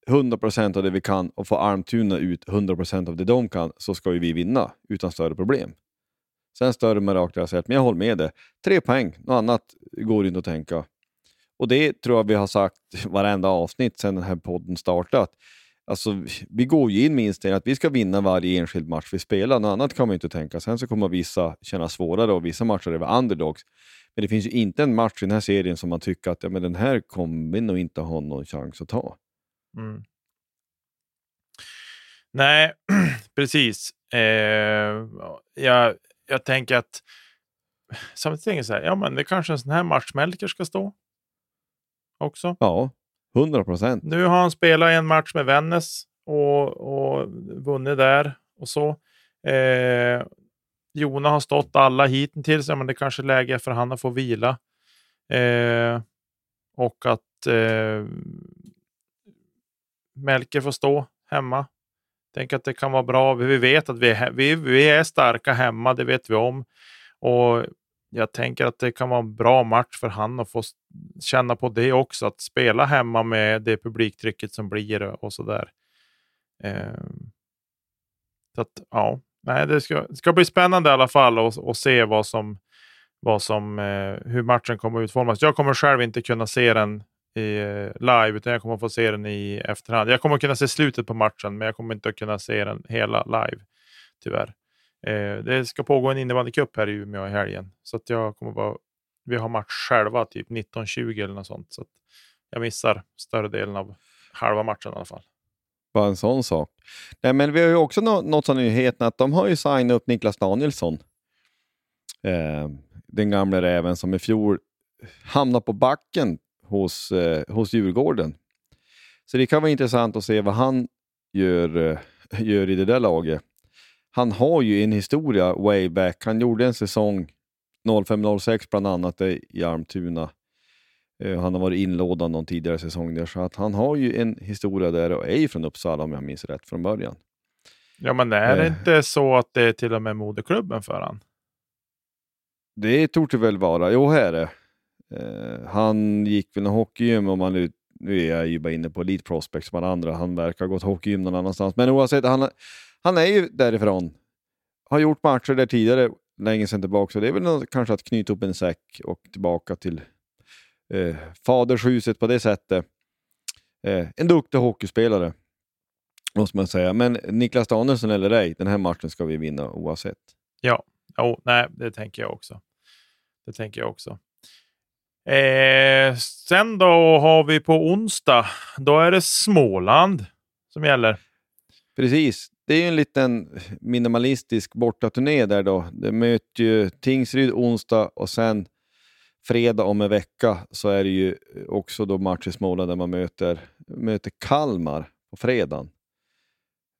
100% av det vi kan och få Almtuna ut 100% av det de kan så ska ju vi vinna utan större problem. Sen större med rakt rätt, men jag håller med dig. Tre poäng, något annat går inte att tänka. Och det tror jag vi har sagt (laughs) varenda avsnitt sedan den här podden startat. Alltså, vi går ju in med inställningen att vi ska vinna varje enskild match vi spelar. Något annat kan man ju inte tänka. Sen så kommer vissa känna svårare och vissa matcher är vi underdogs. Men det finns ju inte en match i den här serien som man tycker att ja, men den här kommer vi nog inte ha någon chans att ta. Mm. Nej, (clears throat) precis. Eh, jag, jag tänker att (sighs) samtidigt tänker jag så här, ja men det kanske en sån här match Melker ska stå. Också. Ja, 100 procent. Nu har han spelat en match med Vännäs och, och vunnit där och så. Eh, Jona har stått alla hittills, ja, men det kanske är läge för han att få vila. Eh, och att eh, Melker får stå hemma. Tänk att det kan vara bra. Vi vet att vi är, vi, vi är starka hemma, det vet vi om. Och jag tänker att det kan vara en bra match för han att få känna på det också. Att spela hemma med det publiktrycket som blir och sådär. Eh, så att, ja, nej, det ska, det ska bli spännande i alla fall att se vad som, vad som, eh, hur matchen kommer att utformas. Jag kommer själv inte kunna se den i, live, utan jag kommer få se den i efterhand. Jag kommer kunna se slutet på matchen, men jag kommer inte kunna se den hela live, tyvärr. Eh, det ska pågå en innebandycup här i Umeå i helgen, så att jag kommer bara... vi har match själva typ 19.20 eller något sånt, så att jag missar större delen av halva matchen i alla fall. Bara en sån sak. Nej, men vi har ju också nått av nyheten att de har ju signat upp Niklas Danielsson. Eh, den gamla räven som i fjol hamnade på backen hos, eh, hos Djurgården. Så det kan vara intressant att se vad han gör, eh, gör i det där laget. Han har ju en historia way back. Han gjorde en säsong 05-06 bland annat i Almtuna. Eh, han har varit inlådad någon tidigare säsong där, så att han har ju en historia där och är ju från Uppsala om jag minns rätt från början. Ja, men är det eh. inte så att det är till och med moderklubben för han? Det torde väl vara. Jo, här är det. Eh, han gick väl en hockeygym om man nu, nu är jag ju bara inne på Elite Prospects som alla andra. Han verkar ha gått hockeygym någon annanstans. Men oavsett, han, han är ju därifrån. Har gjort matcher där tidigare, länge sedan tillbaka. Så det är väl något, kanske att knyta upp en säck och tillbaka till eh, fadershuset på det sättet. Eh, en duktig hockeyspelare, måste man säga. Men Niklas Danielsson eller ej, den här matchen ska vi vinna oavsett. Ja, oh, nej, det tänker jag också. Det tänker jag också. Eh, sen då har vi på onsdag, då är det Småland som gäller. Precis. Det är ju en liten minimalistisk bortaturné där då. Det möter ju Tingsryd onsdag och sen fredag om en vecka så är det ju också då match i Småland där man möter, möter Kalmar på fredagen.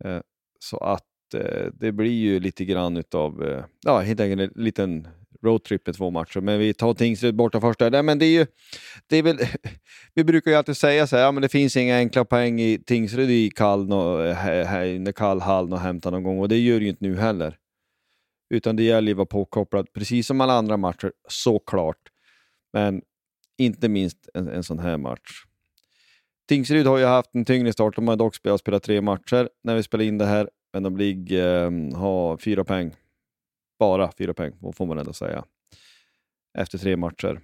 Eh, så att eh, det blir ju lite grann utav, eh, ja helt enkelt en liten roadtrip med två matcher. Men vi tar Tingsryd borta först. Där. Men det är ju, det är väl, (laughs) vi brukar ju alltid säga så här, ja, men det finns inga enkla poäng i Tingsryd i kall, eh, no, kall hall att hämta någon gång och det gör det ju inte nu heller. Utan det gäller ju att vara påkopplad, precis som alla andra matcher, såklart. Men inte minst en, en sån här match. Tingsryd har ju haft en tyngre start. De har dock spelat, spelat tre matcher när vi spelar in det här, men de ligger, eh, har fyra poäng bara fyra poäng, får man ändå säga. Efter tre matcher.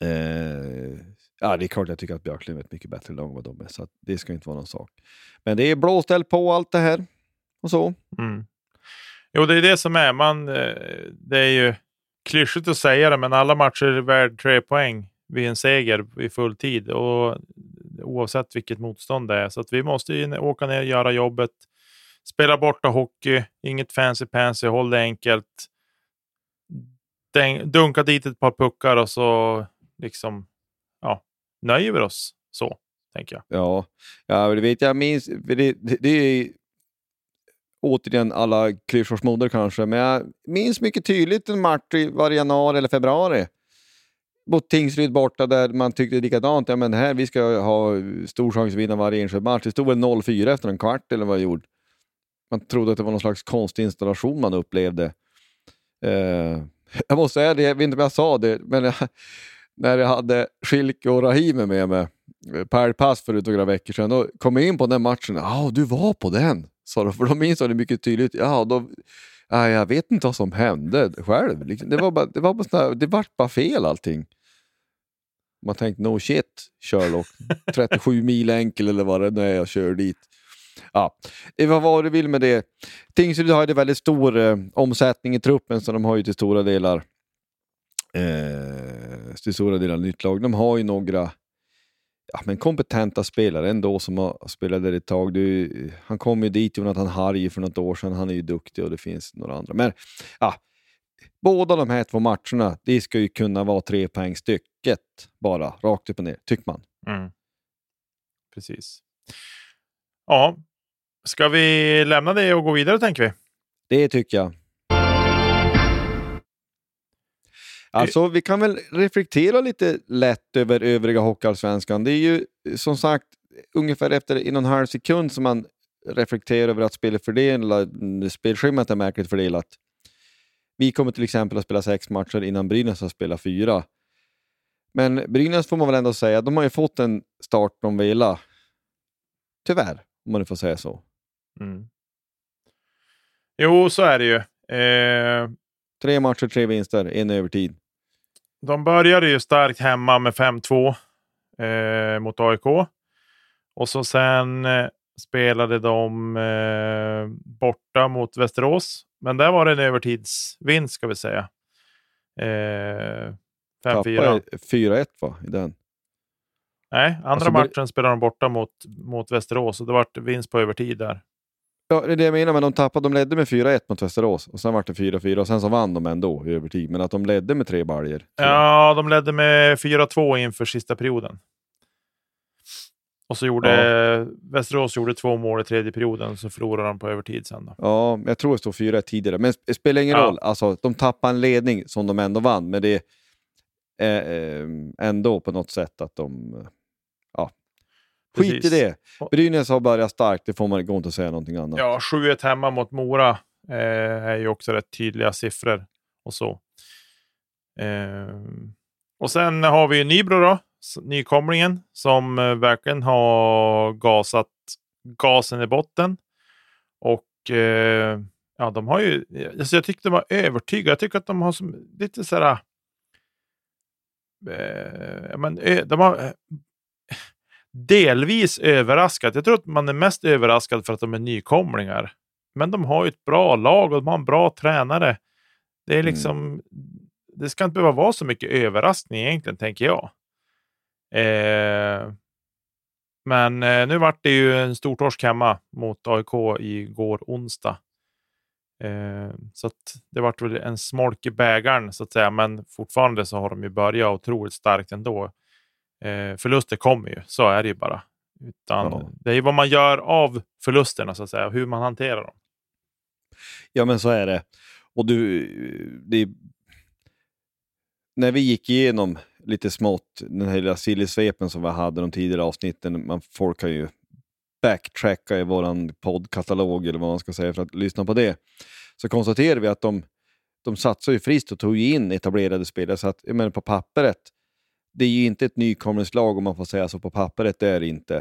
Eh, ja, det är klart jag tycker att Björklund är ett mycket bättre lag än vad de är, så det ska inte vara någon sak. Men det är blåställ på allt det här och så. Mm. Jo, det är det som är. Man, eh, det är ju klyschigt att säga det, men alla matcher är värd tre poäng vid en seger i full tid. Och oavsett vilket motstånd det är. Så att vi måste ju åka ner och göra jobbet Spela borta hockey, inget fancy pansy, håll det enkelt. Dunka dit ett par puckar och så liksom, ja, nöjer vi oss så, tänker jag. Ja, ja det vet jag. minns, det, det, det är återigen alla klyschors moder kanske, men jag minns mycket tydligt en match i var januari eller februari mot Tingsryd borta där man tyckte likadant. Ja, men här, vi ska ha stor chans att vinna varje enskild match. Det stod väl 0-4 efter en kvart eller vad det gjorde man trodde att det var någon slags konstig installation man upplevde. Eh, jag måste säga det, jag vet inte om jag sa det, men jag, när jag hade Schilke och Rahimi med mig eh, per pass för några veckor sedan, då kom jag in på den matchen. Ja, du var på den, sa de, för de minns det mycket tydligt. Ja, då, ja, jag vet inte vad som hände själv. Liksom. Det var bara, det var bara, sådär, det var bara fel allting. Man tänkte no shit Sherlock, (laughs) 37 mil enkel eller vad det nu är jag kör dit. Ja, vad var du vill med det? Tingsryd har ju väldigt stor eh, omsättning i truppen så de har ju till stora delar eh, till stora delar nytt lag. De har ju några ja, men kompetenta spelare ändå som har spelat där ett tag. Du, han kom ju dit, Jonathan Harry, för något år sedan. Han är ju duktig och det finns några andra. Men ja, båda de här två matcherna, det ska ju kunna vara tre poäng stycket bara, rakt upp och ner, tycker man. Mm. Precis. Ja, ska vi lämna det och gå vidare tänker vi? Det tycker jag. Alltså, vi kan väl reflektera lite lätt över övriga Hockeyallsvenskan. Det är ju som sagt ungefär efter en och en halv sekund som man reflekterar över att spelet fördelat, spelschemat är märkligt fördelat. Vi kommer till exempel att spela sex matcher innan Brynäs har spelat fyra. Men Brynäs får man väl ändå säga, de har ju fått en start de velat. Tyvärr, om man nu får säga så. Mm. Jo, så är det ju. Eh... Tre matcher, tre vinster, en övertid. De började ju starkt hemma med 5-2 eh, mot AIK. Och så sen eh, spelade de eh, borta mot Västerås. Men där var det en övertidsvinst ska vi säga. Eh, 5-4. 4-1 va, i den? Nej, andra alltså, matchen spelade de borta mot, mot Västerås och det var vinst på övertid där. Ja, det är det jag menar, men de tappade, de ledde med 4-1 mot Västerås och sen var det 4-4 och sen så vann de ändå i övertid. Men att de ledde med tre baljor. Ja, de ledde med 4-2 inför sista perioden. Och så gjorde ja. Västerås gjorde två mål i tredje perioden, så förlorade de på övertid sen. Då. Ja, jag tror det stod 4 tidigare, men det spelar ingen ja. roll. Alltså, de tappade en ledning som de ändå vann, men det ändå på något sätt att de Skit i det. Brynäs har börjat starkt, det får man gå inte säga någonting annat. Ja, 7-1 hemma mot Mora eh, är ju också rätt tydliga siffror och så. Eh, och sen har vi Nybro då, nykomlingen, som eh, verkligen har gasat gasen i botten. Och eh, ja, de har ju, alltså jag tyckte de var övertygade. Jag tycker att de har som, lite sådär, eh, men, de har delvis överraskat. Jag tror att man är mest överraskad för att de är nykomlingar. Men de har ju ett bra lag och de har en bra tränare. Det är mm. liksom, mm. det ska inte behöva vara så mycket överraskning egentligen, tänker jag. Eh, men eh, nu vart det ju en stor torsk hemma mot AIK igår onsdag. Eh, så det vart väl en smolk i bägaren så att säga, men fortfarande så har de ju börjat otroligt starkt ändå. Eh, förluster kommer ju, så är det ju bara. Utan ja. Det är ju vad man gör av förlusterna, så att säga, hur man hanterar dem. Ja, men så är det. Och du, det, när vi gick igenom lite smått den här lilla sillysvepen som vi hade de tidigare avsnitten, man, folk kan ju backtracka i vår poddkatalog eller vad man ska säga för att lyssna på det, så konstaterar vi att de, de satsar ju friskt och tog in etablerade spelare. Så att, jag menar, på pappret det är ju inte ett nykomlingslag om man får säga så på pappret, det är det inte.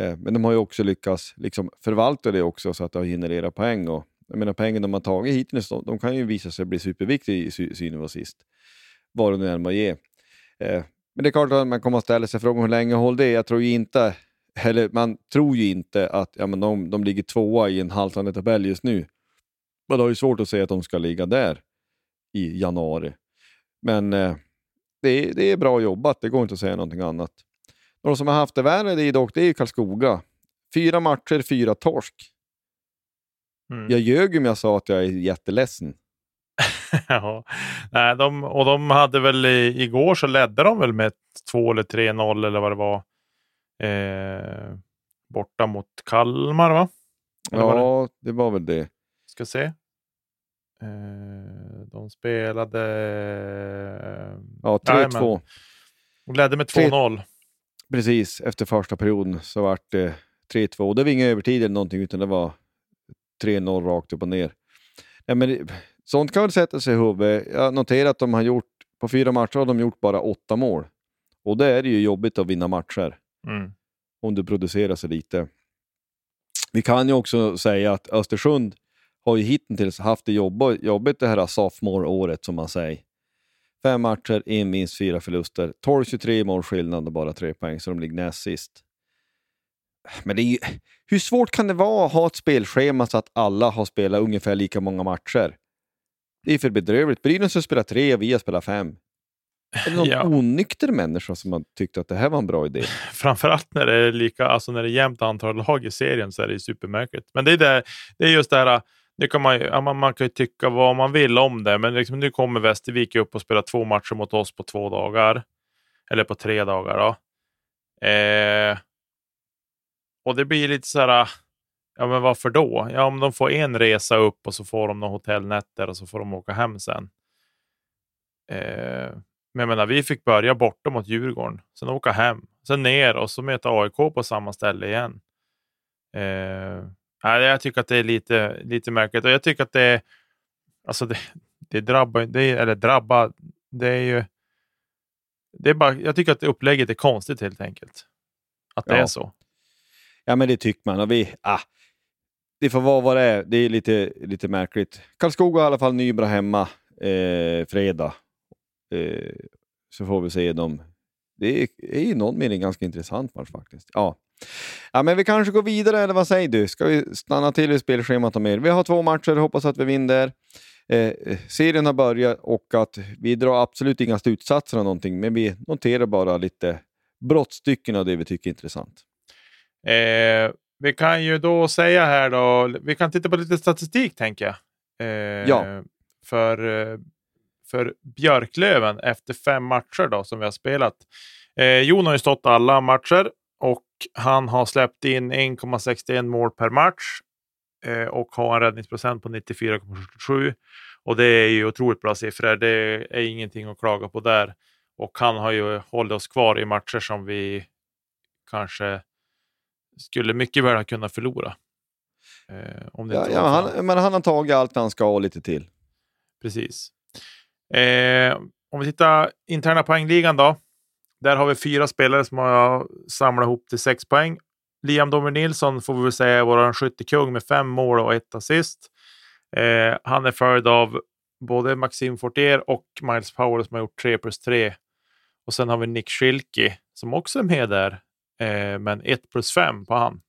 Eh, men de har ju också lyckats liksom förvalta det också så att det har genererat poäng. Och, jag menar poängen de har tagit hittills, de, de kan ju visa sig bli superviktiga i synen och sist. Vad det nu än må ge. Eh, men det är klart att man kommer att ställa sig frågan hur länge håller det? Jag tror ju inte, eller man tror ju inte att ja, men de, de ligger tvåa i en haltande tabell just nu. Man har ju svårt att säga att de ska ligga där i januari. Men eh, det är, det är bra jobbat, det går inte att säga någonting annat. De som har haft det värre det är dock det är Karlskoga. Fyra matcher, fyra torsk. Mm. Jag ljög om jag sa att jag är jätteledsen. (laughs) ja, Nej, de, och de hade väl i, igår så ledde de väl med 2 eller 3-0 eller vad det var. Eh, borta mot Kalmar va? Eller ja, var det? det? var väl det. Ska se. Eh, de spelade... Ja, 3-2. De ledde med 2-0. Precis, efter första perioden så var det 3-2. Det var ingen övertid eller någonting, utan det var 3-0 rakt upp och ner. Ja, men sånt kan väl sätta sig i huvudet. Jag noterar att de har gjort, på fyra matcher har de gjort bara åtta mål. Och det är det ju jobbigt att vinna matcher. Mm. Om du producerar så lite. Vi kan ju också säga att Östersund har ju hittills haft det jobbigt det här sophomore-året som man säger. Fem matcher, en vinst, fyra förluster. 12-23 målskillnad och bara tre poäng, så de ligger näst sist. Men det är ju, hur svårt kan det vara att ha ett spelschema så att alla har spelat ungefär lika många matcher? Det är för bedrövligt. Brynäs har spelat tre och vi har spelat fem. Är det någon (laughs) Ja. onykter människa som har tyckt att det här var en bra idé? Framförallt när det är lika, alltså när det är jämnt antal lag i serien så är det supermärkligt. Men det är, det, det är just det här, nu kan man, man, man kan ju tycka vad man vill om det, men liksom, nu kommer Västervik upp och spelar två matcher mot oss på två dagar. Eller på tre dagar då. Eh, och det blir lite så här, ja men varför då? Ja, om de får en resa upp och så får de några hotellnätter och så får de åka hem sen. Eh, men jag menar, vi fick börja borta mot Djurgården, sen åka hem, sen ner och så möta AIK på samma ställe igen. Eh, nej, jag tycker att det är lite, lite märkligt och jag tycker att det, alltså det, det drabbar, det eller drabbar, det är ju, det är bara, jag tycker att upplägget är konstigt helt enkelt. Att det Ja. är så. Ja, men det tycker man. Och vi, ah, det får vara vad det är. Det är lite, lite märkligt. Karlskoga har i alla fall Nybro hemma eh, fredag. Eh, så får vi se dem. Det är, är i någon mening ganska intressant match faktiskt. Ja. ja, men vi kanske går vidare, eller vad säger du? Ska vi stanna till i spelschemat och mer? Vi har två matcher, hoppas att vi vinner. Eh, serien har börjat och att vi drar absolut inga slutsatser av någonting, men vi noterar bara lite brottstycken av det vi tycker är intressant. Eh, vi kan ju då säga här då, vi kan titta på lite statistik tänker jag. Eh, Ja. För, eh, för Björklöven efter fem matcher då som vi har spelat. Eh, Jon har ju stått alla matcher och han har släppt in 1,61 mål per match eh, och har en räddningsprocent på 94,77. Och det är ju otroligt bra siffror. Det är ingenting att klaga på där. Och han har ju hållit oss kvar i matcher som vi kanske skulle mycket väl kunna förlora. Eh, om det Ja, ja, han, men han har tagit allt han ska och lite till. Precis. Eh, om vi tittar interna poängligan då. Där har vi fyra spelare som har samlat ihop till sex poäng. Liam Domer Nilsson får vi väl säga är vår skyttekung med fem mål och ett assist. Eh, han är följd av både Maxim Fortier och Miles Powell som har gjort 3 plus 3. Och sen har vi Nick Schilke som också är med där, eh, men 1 plus 5 på han.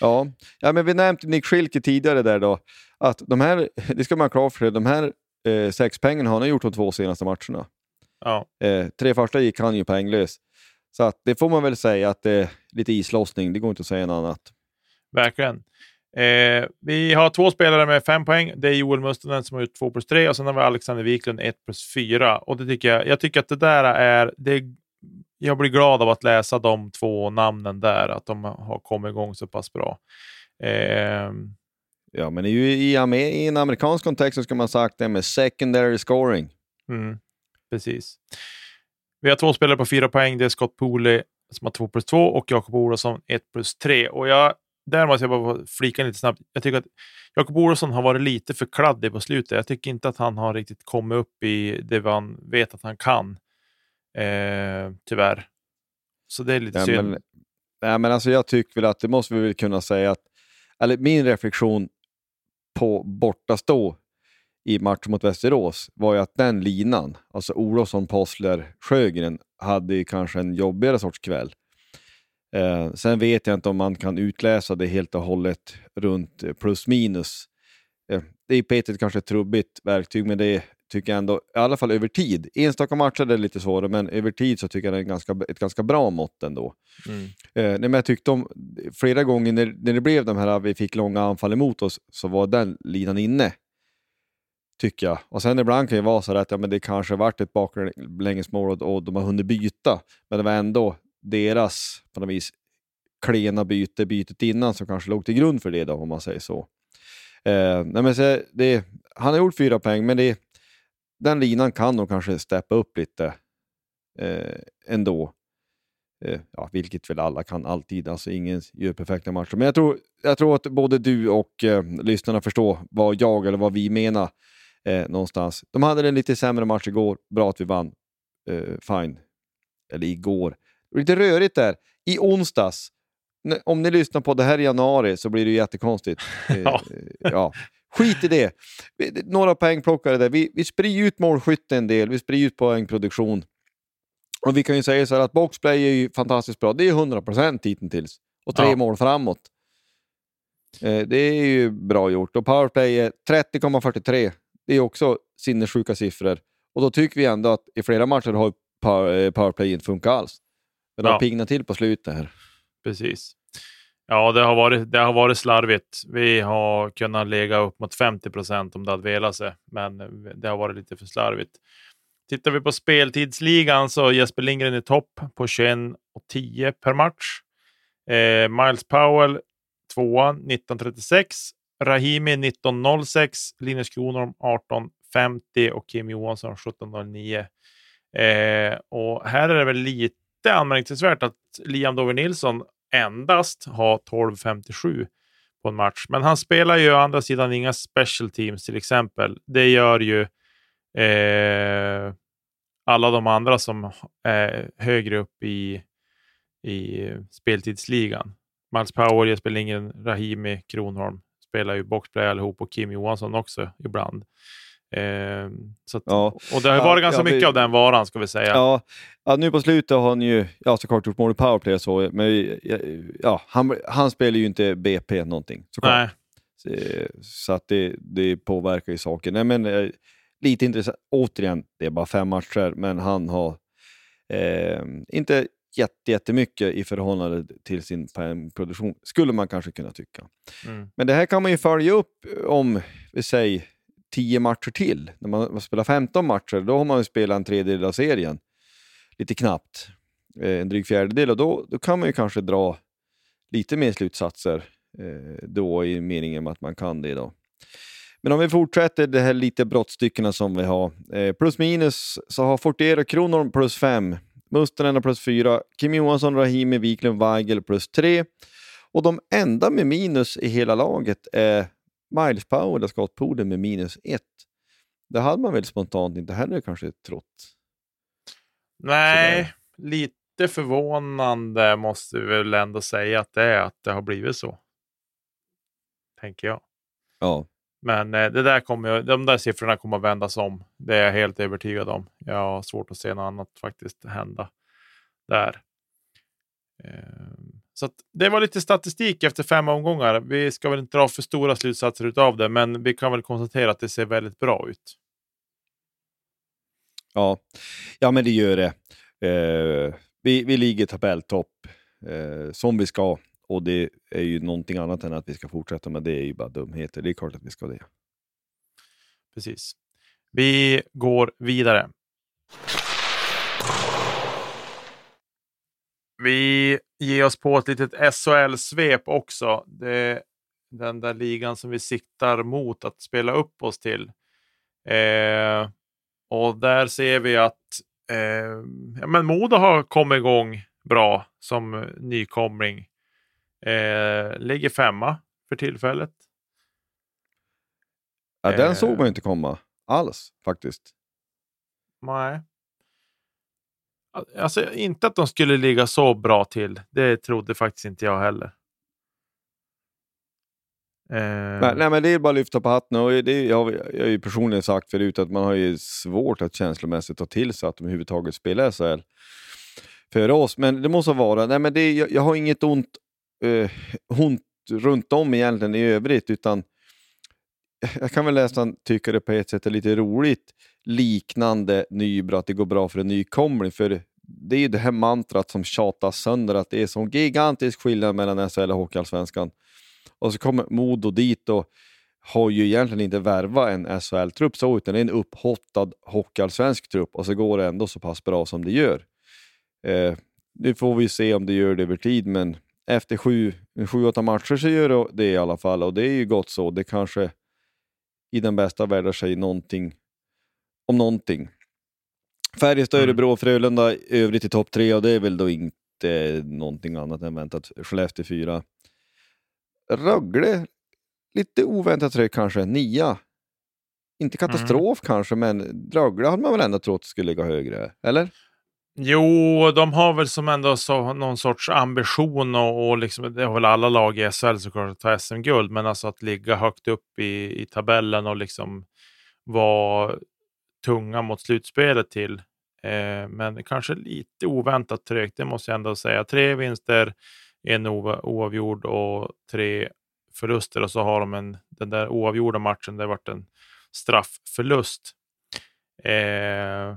Ja. ja, men vi nämnde Nick Schilke tidigare där då, att de här, (laughs) det ska man ha klart för sig, de här eh, sex pengarna har han gjort de två senaste matcherna. Ja, Eh, tre första gick han ju poänglös. Så att det får man väl säga att det är lite islossning, det går inte att säga något annat. verkligen. Eh, vi har två spelare med fem poäng. Det är Joel Mustonen som har gjort 2 plus 3 och sen har vi Alexander Wiklund 1 plus 4. Och det tycker jag, jag tycker att det där är... Det, jag blir glad av att läsa de två namnen där, att de har kommit igång så pass bra. Eh, Ja, men i, i, i en amerikansk kontext så ska man ha sagt det med secondary scoring. mm, precis. Vi har två spelare på fyra poäng. Det är Scott Pooley som har 2 plus 2 och Jakob Olofsson 1 plus 3. Och jag, där måste jag bara flika lite snabbt. Jag tycker att Jakob Olofsson har varit lite för kladdig på slutet. Jag tycker inte att han har riktigt kommit upp i det han vet att han kan. Eh, tyvärr. Så det är lite Ja, synd. men, ja, men alltså jag tycker väl att det måste vi väl kunna säga att, eller min reflektion på bortastå i matchen mot Västerås var ju att den linan, alltså Olofsson, Possler, Sjögren, hade ju kanske en jobbigare sorts kväll. Eh, sen vet jag inte om man kan utläsa det helt och hållet runt eh, plus minus. Eh, det är ju kanske ett trubbigt verktyg, men det tycker jag ändå, i alla fall över tid. Enstaka matcher är det lite svårare, men över tid så tycker jag det är ganska, ett ganska bra mått ändå. Mm. Eh, men jag tyckte om, flera gånger när, när det blev de här, vi fick långa anfall emot oss, så var den linan inne. Tycker jag. Och sen ibland kan det vara så att ja, men det kanske varit ett baklängesmål och, och de har hunnit byta, men det var ändå deras, på något vis, klena byte, bytet innan som kanske låg till grund för det då, om man säger så. Eh, nej, men så det, han har gjort fyra poäng, men det, den linan kan nog kanske steppa upp lite eh, ändå. Eh, ja, vilket väl alla kan alltid, alltså ingen gör perfekta matcher. Men jag tror, jag tror att både du och eh, lyssnarna förstår vad jag eller vad vi menar eh, någonstans. De hade en lite sämre match igår, bra att vi vann. Eh, fine. Eller igår. Lite rörigt där. I onsdags, om ni lyssnar på det här i januari så blir det jättekonstigt. (laughs) Eh, Ja. ja. Skit i det. Några poängplockare där. Vi, vi sprider ut målskytte en del, vi sprider ut poängproduktion. Och vi kan ju säga så här att boxplay är ju fantastiskt bra. Det är 100% hittills. Och tre Ja. mål framåt. Eh, det är ju bra gjort. Och powerplay är 30,43. Det är också sinnessjuka siffror. Och då tycker vi ändå att i flera matcher har eh, powerplay inte funkat alls. Men har Ja. pignat till på slutet här. Precis. Ja, det har, varit, det har varit slarvigt. Vi har kunnat lägga upp mot 50 procent om det hade velat sig, men det har varit lite för slarvigt. Tittar vi på speltidsligan så är Jesper Lindgren i topp på 21.10 per match. Eh, Miles Powell tvåa 1936. Rahimi 1906. Linus Kronholm 1850 och Kim Johansson 1709. Eh, och här är det väl lite anmärkningsvärt att Liam Dover Nilsson endast ha 12.57 på en match. Men han spelar ju å andra sidan inga special teams till exempel. Det gör ju eh, alla de andra som är högre upp i, i speltidsligan. Mats Power, Jesper Lindgren, Rahimi, Kronholm spelar ju boxplay allihop och Kim Johansson också ibland. Eh, så att, Ja. Och det har ju Ja, varit ganska ja, vi- mycket av den varan ska vi säga. Ja, nu på slutet har han ju ja, såklart gjort mål i powerplay och så, men ja, han, han spelar ju inte BP någonting. Såklart. Nej. Eh, Så att det, det påverkar ju saken. Nej, men, eh, lite intressant. Återigen, det är bara fem matcher, men han har eh, inte jätte, jättemycket i förhållande till sin produktion, skulle man kanske kunna tycka. Mm. Men det här kan man ju följa upp om, vi säger, tio matcher till. När man spelar 15 matcher, då har man ju spelat en tredjedel av serien. Lite knappt. Eh, en dryg fjärdedel. Och då, då kan man ju kanske dra lite mer slutsatser eh, då i meningen att man kan det. då. Men om vi fortsätter de här lite brottstyckena som vi har. Eh, plus minus så har Fortier Kronor plus 5. Mustonen plus 4. Kim Johansson, Rahimi, Wiklund, Weigel plus 3. Och de enda med minus i hela laget är Miles Powell och Scott Poden med minus 1. Det hade man väl spontant inte heller kanske trott. Nej, lite förvånande måste vi väl ändå säga att det är att det har blivit så. Tänker jag. Ja, Men eh, det där kommer, de där siffrorna kommer att vändas om. Det är jag helt övertygad om. Jag har svårt att se något annat faktiskt hända där. Så det var lite statistik efter fem omgångar. Vi ska väl inte dra för stora slutsatser av det, men vi kan väl konstatera att det ser väldigt bra ut. ja. ja men det gör det. Eh, vi, vi ligger tabelltopp eh, som vi ska. Och det är ju någonting annat än att vi ska fortsätta med det är ju bara dumheter. Det är klart att vi ska det. Precis. Vi går vidare. Vi ger oss på ett litet SHL-svep också. Det är den där ligan som vi siktar mot att spela upp oss till. Eh, och där ser vi att eh, ja, men Modo har kommit igång bra som nykomling. Eh, ligger femma för tillfället. Ja, den Eh. såg man ju inte komma alls faktiskt. Nej. Alltså inte att de skulle ligga så bra till. Det trodde faktiskt inte jag heller. Eh, Nej, nej, men det är bara att lyfta på hatten. Och det, jag, har- jag har ju personligen sagt förut att man har ju svårt att känslomässigt ta till sig att de överhuvudtaget spelar SHL för oss. Men det måste vara, nej men det, jag, jag har inget ont, eh, ont runt om egentligen i övrigt, utan (laughs) jag kan väl nästan tycka det på ett sätt är lite roligt liknande Nybro, att det går bra för en nykomling. För det är ju det här mantrat som tjatas sönder, att det är sån gigantisk skillnad mellan SHL och Hockeyallsvenskan. Och så kommer Modo dit och har ju egentligen inte värvat en SHL-trupp så, utan det är en upphottad hockeyallsvensk trupp och så går det ändå så pass bra som det gör. Eh, nu får vi se om det gör det över tid, men efter sju, sju åtta matcher så gör det det i alla fall och det är ju gott så. Det kanske i den bästa världen säger någonting om någonting. Färjestad, Mm. Örebro, Frölunda i övrigt i topp tre och det är väl då inte någonting annat än väntat. Skellefteå fyra. Rögle, lite oväntat högt kanske, nia. Inte katastrof kanske, men Rögle hade man väl ändå trott skulle ligga högre, eller? Jo, de har väl som ändå så, någon sorts ambition och, och liksom, det har väl alla lag i SHL såklart att ta SM-guld, men alltså att ligga högt upp i, i tabellen och liksom vara tunga mot slutspelet till. Eh, men kanske lite oväntat trögt, det måste jag ändå säga. Tre vinster, en oavgjord och tre förluster och så har de en, den där oavgjorda matchen, det varit en straffförlust. Eh,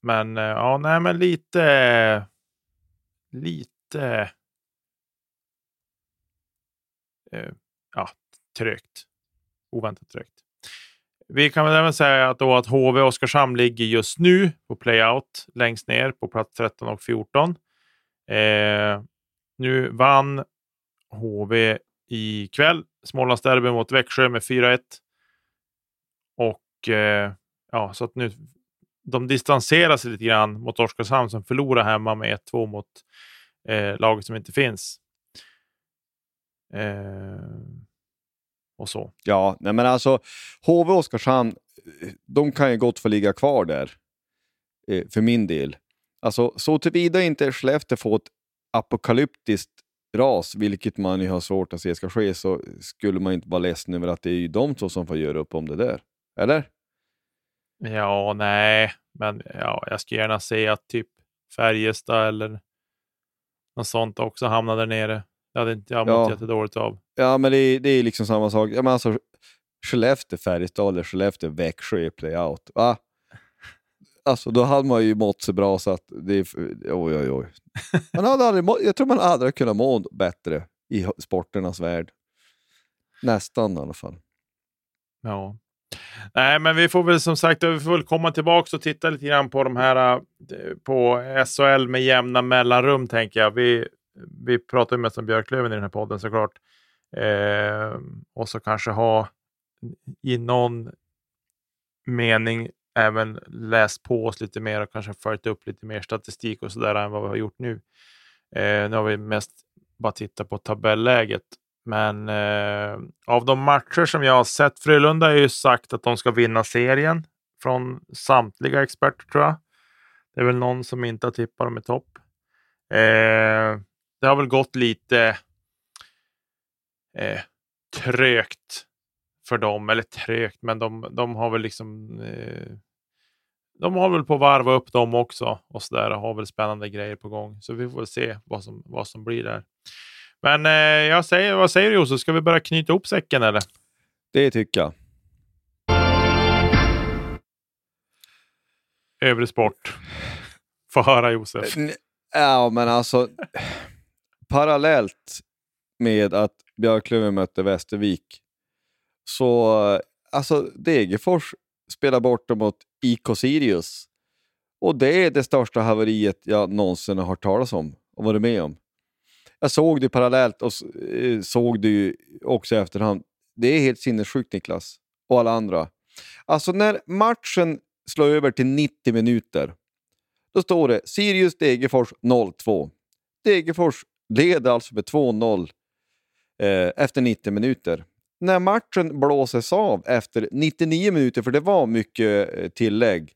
men eh, ja, nej, men lite, lite eh, ja, trögt. Oväntat trögt. Vi kan väl även säga att, då att HV Oskarshamn ligger just nu på playout längst ner på plats 13 och 14. Eh, nu vann HV ikväll Smålandsderby mot Växjö med 4-1. Och eh, ja, så att nu de distanserar sig lite grann mot Oskarshamn som förlorar hemma med 1-2 mot eh, laget som inte finns. Eh, och så. Ja, nej men alltså HV och Oskarshamn, de kan ju gott få ligga kvar där. Eh, för min del. Alltså, så tillvida inte Skellefteå får ett apokalyptiskt ras, vilket man ju har svårt att se ska ske, så skulle man inte vara ledsen över att det är ju de två som får göra upp om det där. Eller? Ja, nej, men ja, jag skulle gärna se att typ Färjestad eller något sånt också hamnar där nere. Det hade inte jag mått ja. jättedåligt av. Ja, men det är, det är liksom samma sak. Ja, men alltså, Skellefteå, Färjestad eller Skellefteå, Växjö i playout. Va? Alltså, då hade man ju mått så bra så att det är... Oj, oj, oj. Man hade aldrig må, jag tror man aldrig kunnat må bättre i sporternas värld. Nästan i alla fall. Ja. Nej, men vi får väl som sagt vi får väl komma tillbaka och titta lite grann på de här äh, på SHL med jämna mellanrum tänker jag. Vi, vi pratar ju mest om Björklöven i den här podden såklart. Eh, och så kanske ha i någon mening även läst på oss lite mer och kanske följt upp lite mer statistik och sådär än vad vi har gjort nu. Eh, nu har vi mest bara tittat på tabelläget men eh, av de matcher som jag har sett, Frölunda har ju sagt att de ska vinna serien från samtliga experter tror jag. Det är väl någon som inte har tippat dem i topp. Eh, det har väl gått lite eh, trögt för dem, eller trögt, men de, de har väl liksom eh, de har väl på att varva upp dem också och så där har väl spännande grejer på gång. Så vi får väl se vad som, vad som blir där. Men eh, jag säger, vad säger du Josef? Ska vi börja knyta ihop säcken eller? Det tycker jag. Övrig sport. Få höra Josef. Ja, men alltså parallellt med att Björklöven mötte Västervik så alltså Degerfors spelar borta mot IK Sirius. Och det är det största haveriet jag någonsin har hört talas om och varit med om jag såg det parallellt och eh, såg det ju också i efterhand. Det är helt sinnessjukt Niklas, och alla andra. Alltså när matchen slår över till 90 minuter, då står det Sirius Degerfors 0-2. Degerfors leder alltså med 2-0 eh, efter 90 minuter. När matchen blåses av efter 99 minuter, för det var mycket eh, tillägg,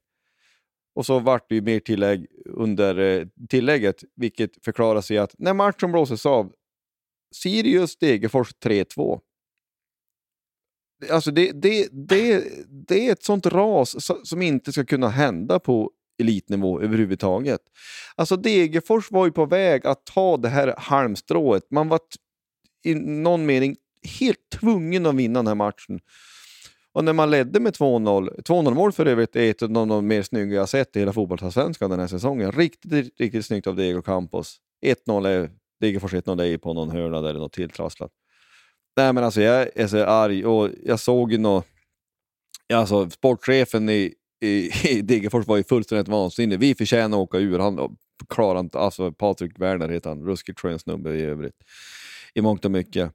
och så vart det ju mer tillägg under eh, tillägget, vilket förklaras i att när matchen blåses av, Sirius Degerfors 3-2. Alltså det, det, det, det är ett sånt ras som inte ska kunna hända på elitnivå överhuvudtaget. Alltså Degerfors var ju på väg att ta det här halmstrået. Man var i någon mening helt tvungen att vinna den här matchen. Och när man ledde med 2-0, 2-0 mål för övrigt är ett av de mer snygga jag sett i hela fotbollsallsvenskan den här säsongen. Riktigt, riktigt snyggt av Diego Campos. 1-0 är, Degerfors 1-0 är på någon hörna där det är något tilltrasslat. Nej men alltså jag är så arg och jag såg ju något. alltså sportchefen i, i, (laughs) i Degerfors var ju fullständigt vansinnig. Vi förtjänar att åka ur. Han klarar inte, alltså Patrik Werner heter han, ruskigt skön snubbe i övrigt. I mångt och mycket.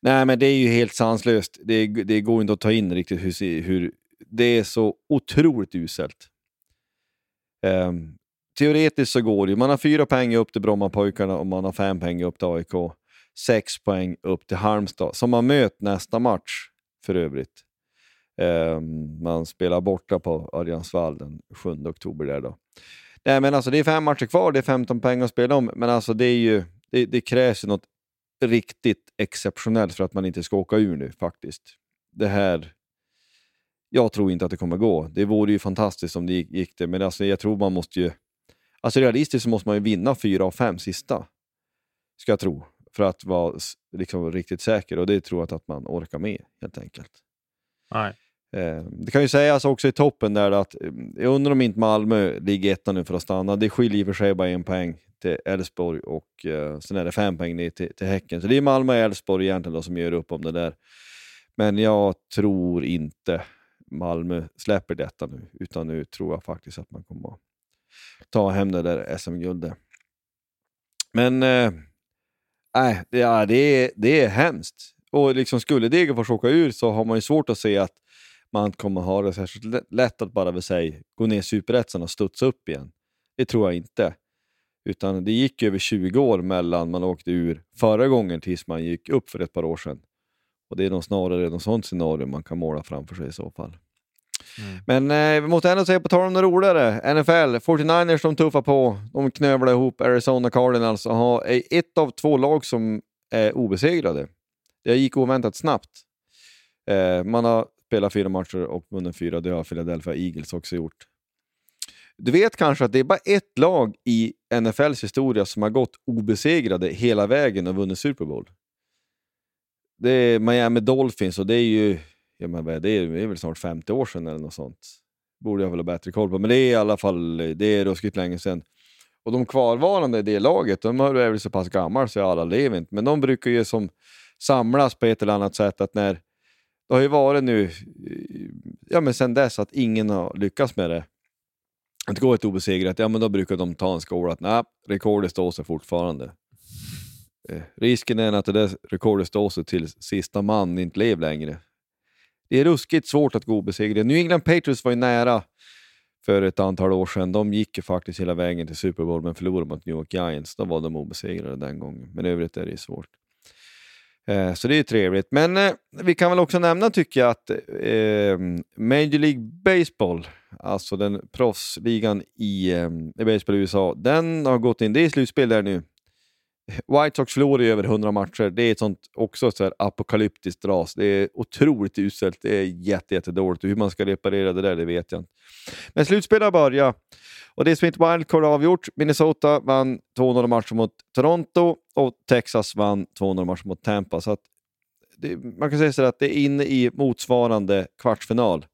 Nej, men det är ju helt sanslöst. Det, det går inte att ta in riktigt hur, hur det är så otroligt uselt. Um, teoretiskt så går det Man har fyra poäng upp till Brommapojkarna och man har fem poäng upp till AIK. Sex poäng upp till Halmstad, som man möter nästa match för övrigt. Um, man spelar borta på Örjansvall den 7 oktober. Där då. Nej, men alltså det är fem matcher kvar, det är 15 poäng att spela om, men alltså det, är ju, det, det krävs ju något riktigt exceptionellt för att man inte ska åka ur nu faktiskt. Det här... Jag tror inte att det kommer gå. Det vore ju fantastiskt om det gick, gick det, men alltså jag tror man måste ju... Alltså realistiskt så måste man ju vinna fyra av fem sista, ska jag tro, för att vara liksom riktigt säker och det tror jag att man orkar med helt enkelt. Nej. Eh, det kan ju sägas också i toppen där att eh, jag undrar om inte Malmö ligger etta nu för att stanna. Det skiljer i och för sig bara en poäng till Elfsborg och eh, sen är det fem poäng ner till, till Häcken. Så det är Malmö och Elfsborg egentligen då som gör upp om det där. Men jag tror inte Malmö släpper detta nu, utan nu tror jag faktiskt att man kommer att ta hem det där SM-guldet. Men eh, nej, ja, det, är, det är hemskt. Och liksom skulle Degerfors åka ur så har man ju svårt att se att man kommer ha det särskilt lätt att bara säga gå ner i superettan och studsa upp igen. Det tror jag inte. Utan det gick över 20 år mellan man åkte ur förra gången tills man gick upp för ett par år sedan. Och det är nog snarare något sånt scenario man kan måla framför sig i så fall. Mm. Men eh, vi måste ändå säga, på tal om det roligare, NFL, 49ers de tuffar på. De knövlar ihop Arizona Cardinals och har ett av två lag som är obesegrade. Det gick oväntat snabbt. Eh, man har spelat fyra matcher och vunnit fyra. Det har Philadelphia Eagles också gjort. Du vet kanske att det är bara ett lag i NFLs historia som har gått obesegrade hela vägen och vunnit Super Bowl. Det är Miami Dolphins och det är ju ja, men det, är, det är väl snart 50 år sedan eller något sånt. Borde jag väl ha bättre koll på, men det är i alla fall det är ruskigt länge sedan. Och de kvarvarande i det laget, de är väl så pass gamla så alla lever inte, men de brukar ju som samlas på ett eller annat sätt. att när det har ju varit nu, ja men sen dess, att ingen har lyckats med det. Att gå ett obesegrat, ja men då brukar de ta en skål att nej, rekordet står sig fortfarande. Eh, risken är att det där rekordet står sig till sista man inte lever längre. Det är ruskigt svårt att gå obesegrad. New England Patriots var ju nära för ett antal år sedan. De gick ju faktiskt hela vägen till Super Bowl men förlorade mot New York Giants. Då var de obesegrade den gången. Men i övrigt är det ju svårt. Eh, så det är trevligt. Men eh, vi kan väl också nämna, tycker jag, att eh, Major League Baseball, alltså den proffsligan i, eh, i baseball i USA, den har gått in. Det är slutspel där nu. White Sox förlorar ju över 100 matcher. Det är ett sånt också så här apokalyptiskt ras. Det är otroligt uselt. Det är jätte, jättedåligt. Hur man ska reparera det där, det vet jag inte. Men slutspel har börjat. Och det är som inte wildcard avgjort. Minnesota vann 200 matcher mot Toronto och Texas vann 200 matcher mot Tampa. Så det, man kan säga så att det är inne i motsvarande kvartsfinal.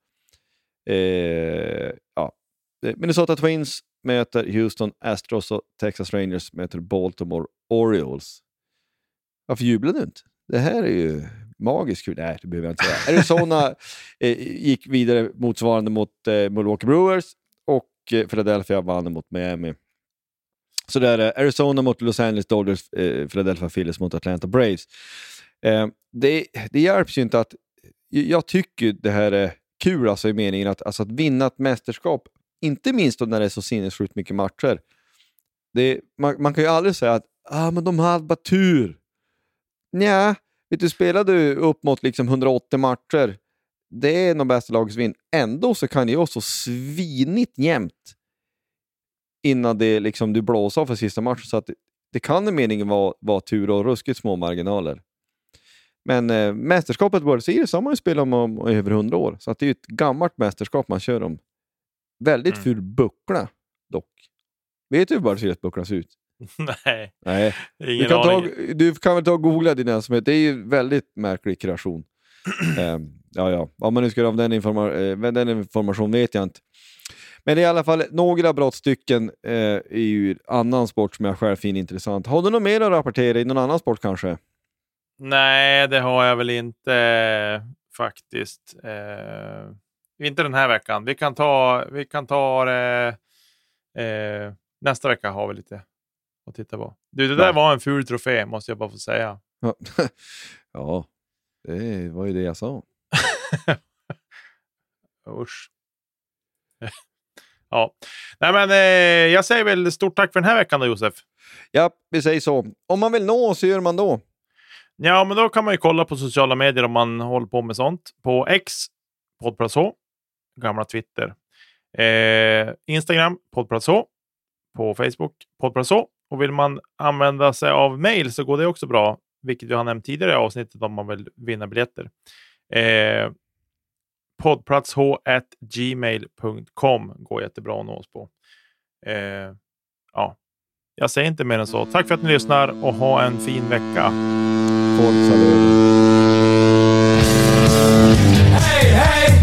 Eh, ja. Minnesota Twins möter Houston Astros och Texas Rangers möter Baltimore Orioles. Varför jublar du inte? Det här är ju magiskt kul. Nej, det behöver jag inte säga. Arizona (laughs) eh, gick vidare motsvarande mot eh, Milwaukee Brewers och eh, Philadelphia vann mot Miami. Så där är Arizona mot Los Angeles Dodgers, eh, Philadelphia Phillies mot Atlanta Braves. Eh, det, det hjälps ju inte att... Jag tycker det här är kul alltså i meningen att, alltså att vinna ett mästerskap, inte minst när det är så sinnessjukt mycket matcher. Det, man, man, kan ju aldrig säga att ah, men de hade bara tur. Nja, vet du, spelar du upp mot liksom 180 matcher, det är nog bästa lagets vinn. Ändå så kan det vara så svinigt jämnt innan det liksom, du blåser av för sista matchen. Så att det, det kan i meningen vara, vara tur och ruskigt små marginaler. Men eh, mästerskapet World Series har man ju spelat om, om, om över hundra år, så att det är ju ett gammalt mästerskap man kör om. Väldigt mm. ful buckla dock. Vet du hur World Series-bucklan ser ut? (laughs) Nej, Nej. Ingen du, kan ta, du kan väl ta och googla din ensamhet. Det är ju väldigt märklig kreation. um, (clears throat) ja, ja. Vad man nu ska av den, informa eh, den information vet jag inte. Men i alla fall några brottstycken eh, i annan sport som jag själv finner intressant. Har du något mer att rapportera i någon annan sport kanske? Nej, det har jag väl inte faktiskt. Eh, inte den här veckan. Vi kan ta, vi kan ta det eh, nästa vecka har vi lite att titta på. Du, det där var en ful trofé måste jag bara få säga. ja, (laughs) det var ju det jag sa. (laughs) Usch. (laughs) ja, nej men eh, jag säger väl stort tack för den här veckan då Josef. Ja, vi säger så. Om man vill nå oss, hur gör man då? Ja, men då kan man ju kolla på sociala medier om man håller på med sånt. På X, poddplats gamla Twitter. Eh, Instagram, poddplats på Facebook, Poddplats. Och vill man använda sig av mail så går det också bra, vilket vi har nämnt tidigare i avsnittet om man vill vinna biljetter. Eh, poddplatsh.gmail.com går jättebra att nå oss på. Eh, ja, jag säger inte mer än så. Tack för att ni lyssnar och ha en fin vecka. Forza Löven. Hey, hey!